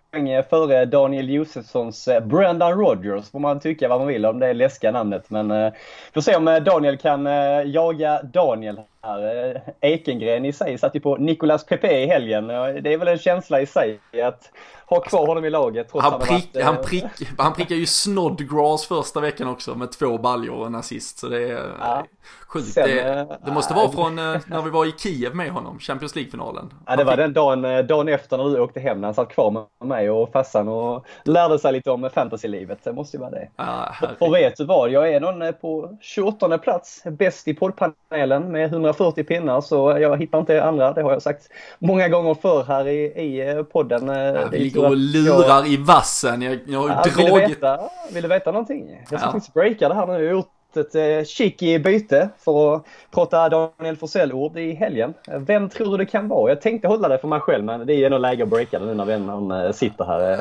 före Daniel Josefssons eh, Brendan Rodgers. Får man tycka vad man vill om det läskiga namnet. Men eh, får se om eh, Daniel kan eh, jaga Daniel här. Eh, Ekengren i sig satt ju på Nicolas Pepe i helgen. Det är väl en känsla i sig att ha kvar honom i laget. Han, prick, varit, han, prick, han prickar ju Snodgrass första veckan också med två baljor och en assist. Så det är ja. sjukt. Sen, det, det, måste vara från när vi var i Kiev med honom, Champions League-finalen. Ja, det var den dagen, dagen efter när du åkte hem när han satt kvar med mig och farsan och lärde sig lite om fantasylivet. Det måste ju vara det. Ja, för vet du vad, jag är någon på 28 plats, bäst i poddpanelen med 140 pinnar så jag hittar inte andra. Det har jag sagt många gånger förr här i, i podden. Ja, vi ligger och lurar jag... i vassen. Jag, jag har ja, dragit... Vill du, veta, vill du veta någonting? Jag ska ja. faktiskt breaka det här nu. Jag har gjort ett eh, cheeky byte för att prata Daniel Forsell-ord i helgen. Vem tror du det kan vara? Jag tänkte hålla det för mig själv men det är nog läge att breaka det nu när vännen eh, sitter här. Eh,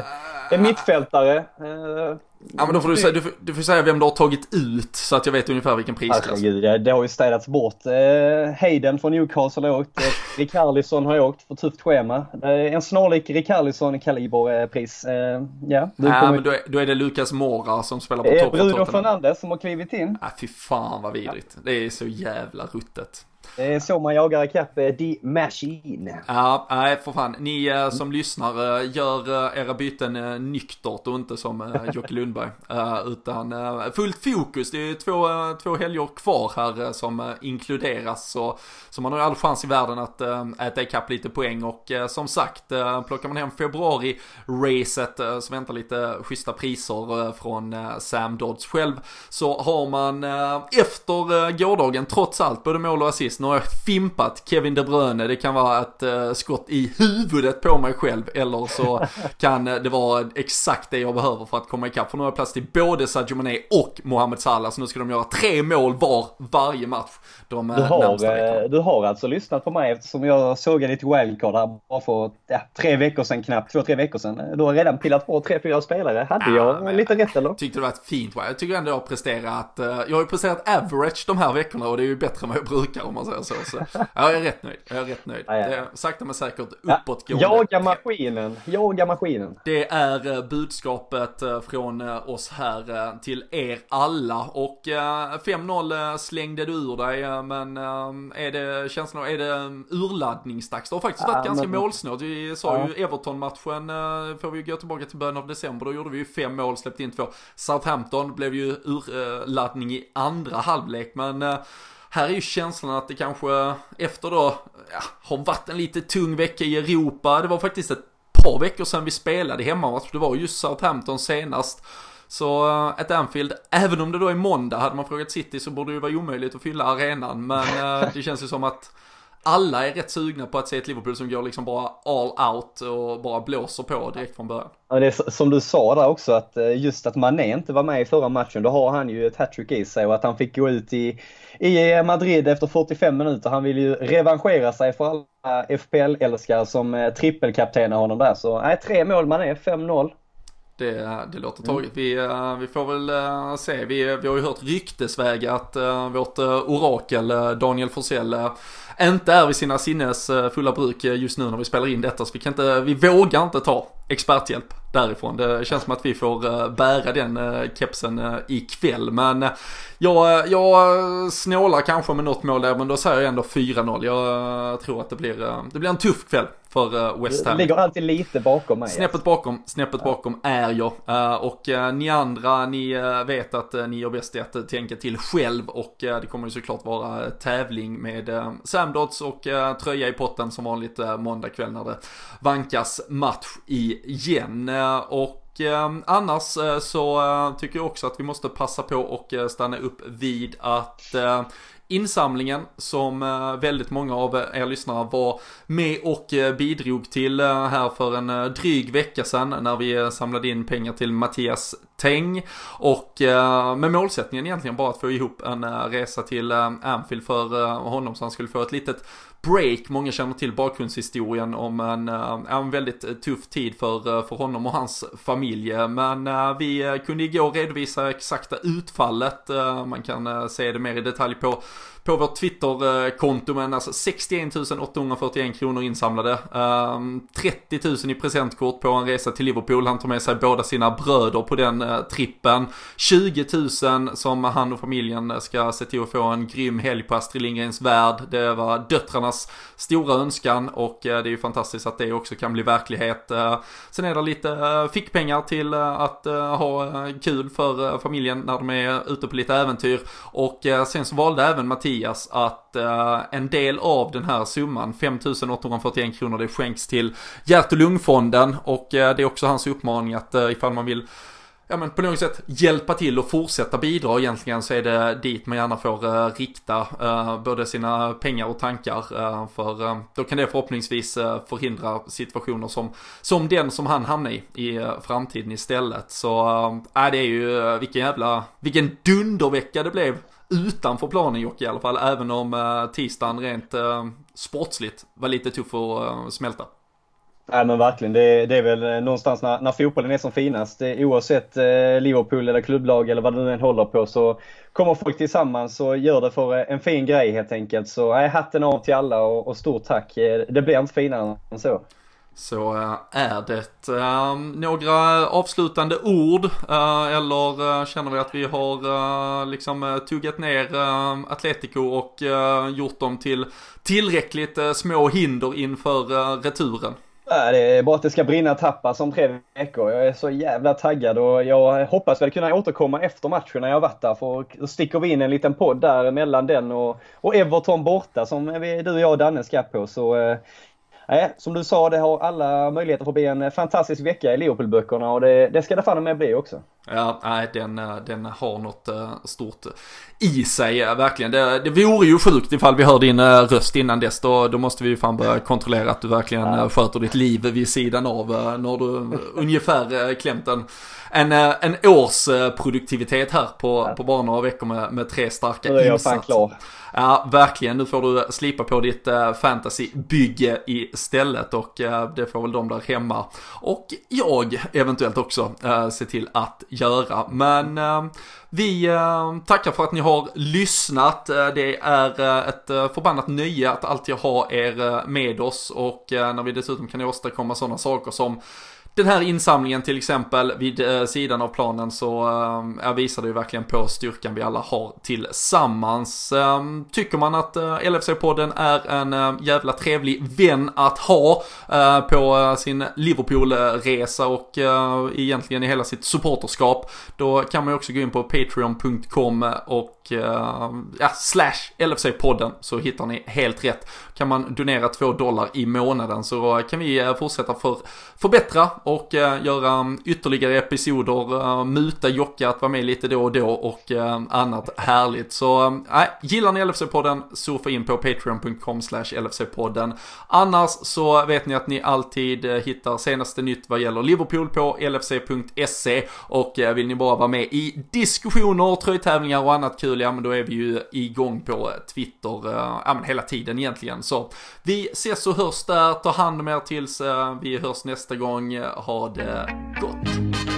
en mittfältare. Eh, Ja men då får du, säga, du, får, du får säga vem du har tagit ut så att jag vet ungefär vilken prisklass. Herregud, det har ju städats bort. Eh, Hayden från Newcastle har åkt. Eh, Rickarlison har åkt för tufft schema. Eh, en snarlik Rickarlison-kaliberpris. Eh, ja, ja men då är, då är det Lucas Mora som spelar på topp. Bruno Fernandes som har klivit in. Ja, fy fan vad vidrigt. Det är så jävla ruttet. Det är så man jagar ikapp eh, The Machine. Ja, nej för fan. Ni eh, som lyssnar, eh, gör era byten nyktert och inte som Jocke Lundberg. utan fullt fokus. Det är två, två helger kvar här som inkluderas. Så, så man har ju all chans i världen att äta ikapp lite poäng. Och som sagt, plockar man hem februari-racet så väntar lite schyssta priser från Sam Dodds själv. Så har man efter gårdagen trots allt både mål och assist nu har jag fimpat Kevin De Bruyne. Det kan vara ett uh, skott i huvudet på mig själv. Eller så kan uh, det vara exakt det jag behöver för att komma ikapp. För nu har jag plats till både Sadio Mané och Mohamed Salah. Så nu ska de göra tre mål var varje match. De uh, du, har, du har alltså lyssnat på mig eftersom jag sågade ditt wildcard här bara för ja, tre veckor sedan knappt. Två, tre veckor sedan. Du har redan pillat på tre, fyra spelare. Hade ja, jag lite rätt eller? Tyckte det var ett fint Jag tycker ändå jag har presterat. jag har ju presterat average de här veckorna och det är ju bättre än vad jag brukar om man säger så. så jag är rätt nöjd. Jag är rätt nöjd. Ja, ja. Det är sakta men säkert uppåtgående. Jaga maskinen. Jaga maskinen. Det är eh, budskapet eh, från eh, oss här till er alla. Och 5-0 slängde du ur dig. Men är det känslan är det urladdningsdags? Det har faktiskt varit ja, ganska men... målsnålt. Vi sa ju Everton-matchen, får vi gå tillbaka till början av december. Då gjorde vi ju fem mål, släppte in två. Southampton blev ju urladdning i andra halvlek. Men här är ju känslan att det kanske efter då, ja, har varit en lite tung vecka i Europa. Det var faktiskt ett par veckor sedan vi spelade hemmamatch. Det var just Southampton senast. Så eh, ett Anfield, även om det då är måndag, hade man frågat City så borde det ju vara omöjligt att fylla arenan. Men eh, det känns ju som att alla är rätt sugna på att se ett Liverpool som går liksom bara all out och bara blåser på direkt från början. Ja, det är som du sa där också att eh, just att Mané inte var med i förra matchen, då har han ju ett hattrick i sig och att han fick gå ut i, i eh, Madrid efter 45 minuter. Han vill ju revanschera sig för alla FPL-älskare som eh, trippelkaptenar honom där. Så nej, tre mål Mané, 5-0. Det, det låter mm. taget. Vi, uh, vi får väl uh, se. Vi, vi har ju hört ryktesväg att uh, vårt orakel Daniel Forsell inte är vid sina sinnes fulla bruk just nu när vi spelar in detta. Så vi kan inte, vi vågar inte ta experthjälp därifrån. Det känns som att vi får bära den kepsen ikväll. Men jag, jag snålar kanske med något mål där, men då säger jag ändå 4-0. Jag tror att det blir, det blir en tuff kväll för West Ham. Du ligger alltid lite bakom mig. Snäppet alltså. bakom, snäppet ja. bakom är jag. Och ni andra, ni vet att ni gör bäst i att tänka till själv och det kommer ju såklart vara tävling med Samdots och tröja i potten som vanligt måndag kväll när det vankas match igen. Eh, och eh, annars eh, så tycker jag också att vi måste passa på och stanna upp vid att insamlingen som väldigt många av er lyssnare var med och bidrog till här för en dryg vecka sedan när vi samlade in pengar till Mattias Teng och med målsättningen egentligen bara att få ihop en resa till Anfield för honom så han skulle få ett litet break. Många känner till bakgrundshistorien om en, eh, en väldigt eh, tuff tid för, eh, för honom och hans familj. Men vi kunde igår redovisa exakta utfallet. Man kan se det mer i detalj på på vårt Twitterkonto men alltså 61 841 kronor insamlade. Ehm, 30 000 i presentkort på en resa till Liverpool. Han tar med sig båda sina bröder på den eh, trippen. 20 000 som han och familjen eh, ska se till att få en grym helg på Astrid Lindgrens Värld. Det var döttrarnas stora önskan och eh, det är ju fantastiskt att det också kan bli verklighet. Sen är det lite fickpengar till att ha kul för familjen när de är ute på lite äventyr. Och sen så valde även Mattias Mattias att uh, en del av den här summan, 5841 kronor, det skänks till hjärt och lungfonden och uh, det är också hans uppmaning att uh, ifall man vill ja men på något sätt hjälpa till och fortsätta bidra egentligen så är det dit man gärna får uh, rikta uh, både sina pengar och tankar uh, för då kan det förhoppningsvis förhindra situationer som, som den som han hamnar i i framtiden istället. Så äh, det är ju vilken jävla, vilken dundervecka det blev utanför planen Jocke i alla fall, även om eh, tisdagen rent eh, sportsligt var lite tuff att eh, smälta. Nej men verkligen, det, det är väl någonstans när, när fotbollen är som finast. Oavsett eh, Liverpool eller klubblag eller vad du än håller på så kommer folk tillsammans och gör det för en fin grej helt enkelt. Så nej, hatten av till alla och, och stort tack. Det blir inte finare än så. Så eh, är det. Eh, några avslutande ord eh, eller känner vi att vi har liksom tuggat ner Atletico och gjort dem till tillräckligt små hinder inför returen? Det är bara att det ska brinna tappar om tre veckor. Jag är så jävla taggad och jag hoppas väl kunna återkomma efter matchen när jag varit där. För då sticker vi in en liten podd där mellan den och, och Everton borta som vi, du, jag och Danne ska på. Så Nej, som du sa, det har alla möjligheter för att bli en fantastisk vecka i Liverpool-böckerna och det, det ska det fan med bli också. Ja, nej, den, den har något uh, stort i sig, verkligen. Det, det vore ju sjukt ifall vi hör din uh, röst innan dess. Då, då måste vi ju fan börja kontrollera att du verkligen ja. sköter ditt liv vid sidan av. när du ungefär klämt en, en, en års produktivitet här på, ja. på bara några veckor med, med tre starka insatser. Nu är jag fan klar. Ja, verkligen. Nu får du slipa på ditt uh, fantasybygge istället och uh, det får väl de där hemma och jag eventuellt också uh, se till att göra. Men vi tackar för att ni har lyssnat. Det är ett förbannat nöje att alltid ha er med oss och när vi dessutom kan åstadkomma sådana saker som den här insamlingen till exempel vid eh, sidan av planen så eh, visar det ju verkligen på styrkan vi alla har tillsammans. Eh, tycker man att eh, LFC-podden är en eh, jävla trevlig vän att ha eh, på eh, sin Liverpool-resa och eh, egentligen i hela sitt supporterskap, då kan man ju också gå in på patreon.com och och eh, ja, slash LFC-podden så hittar ni helt rätt. Kan man donera två dollar i månaden så eh, kan vi eh, fortsätta för, förbättra och uh, göra mm, ytterligare episoder, uh, muta Jocke att vara med lite då och då och uh, annat härligt. Så nej, gillar ni LFC-podden, surfa in på patreon.com slash LFC-podden. Annars så vet ni att ni alltid hittar senaste nytt vad gäller Liverpool på LFC.se och vill ni bara vara med i diskussioner, tröjtävlingar och annat kul kul, ja men då är vi ju igång på Twitter, eh, ja men hela tiden egentligen. Så vi ses och hörs där, ta hand om er tills eh, vi hörs nästa gång ha det gott!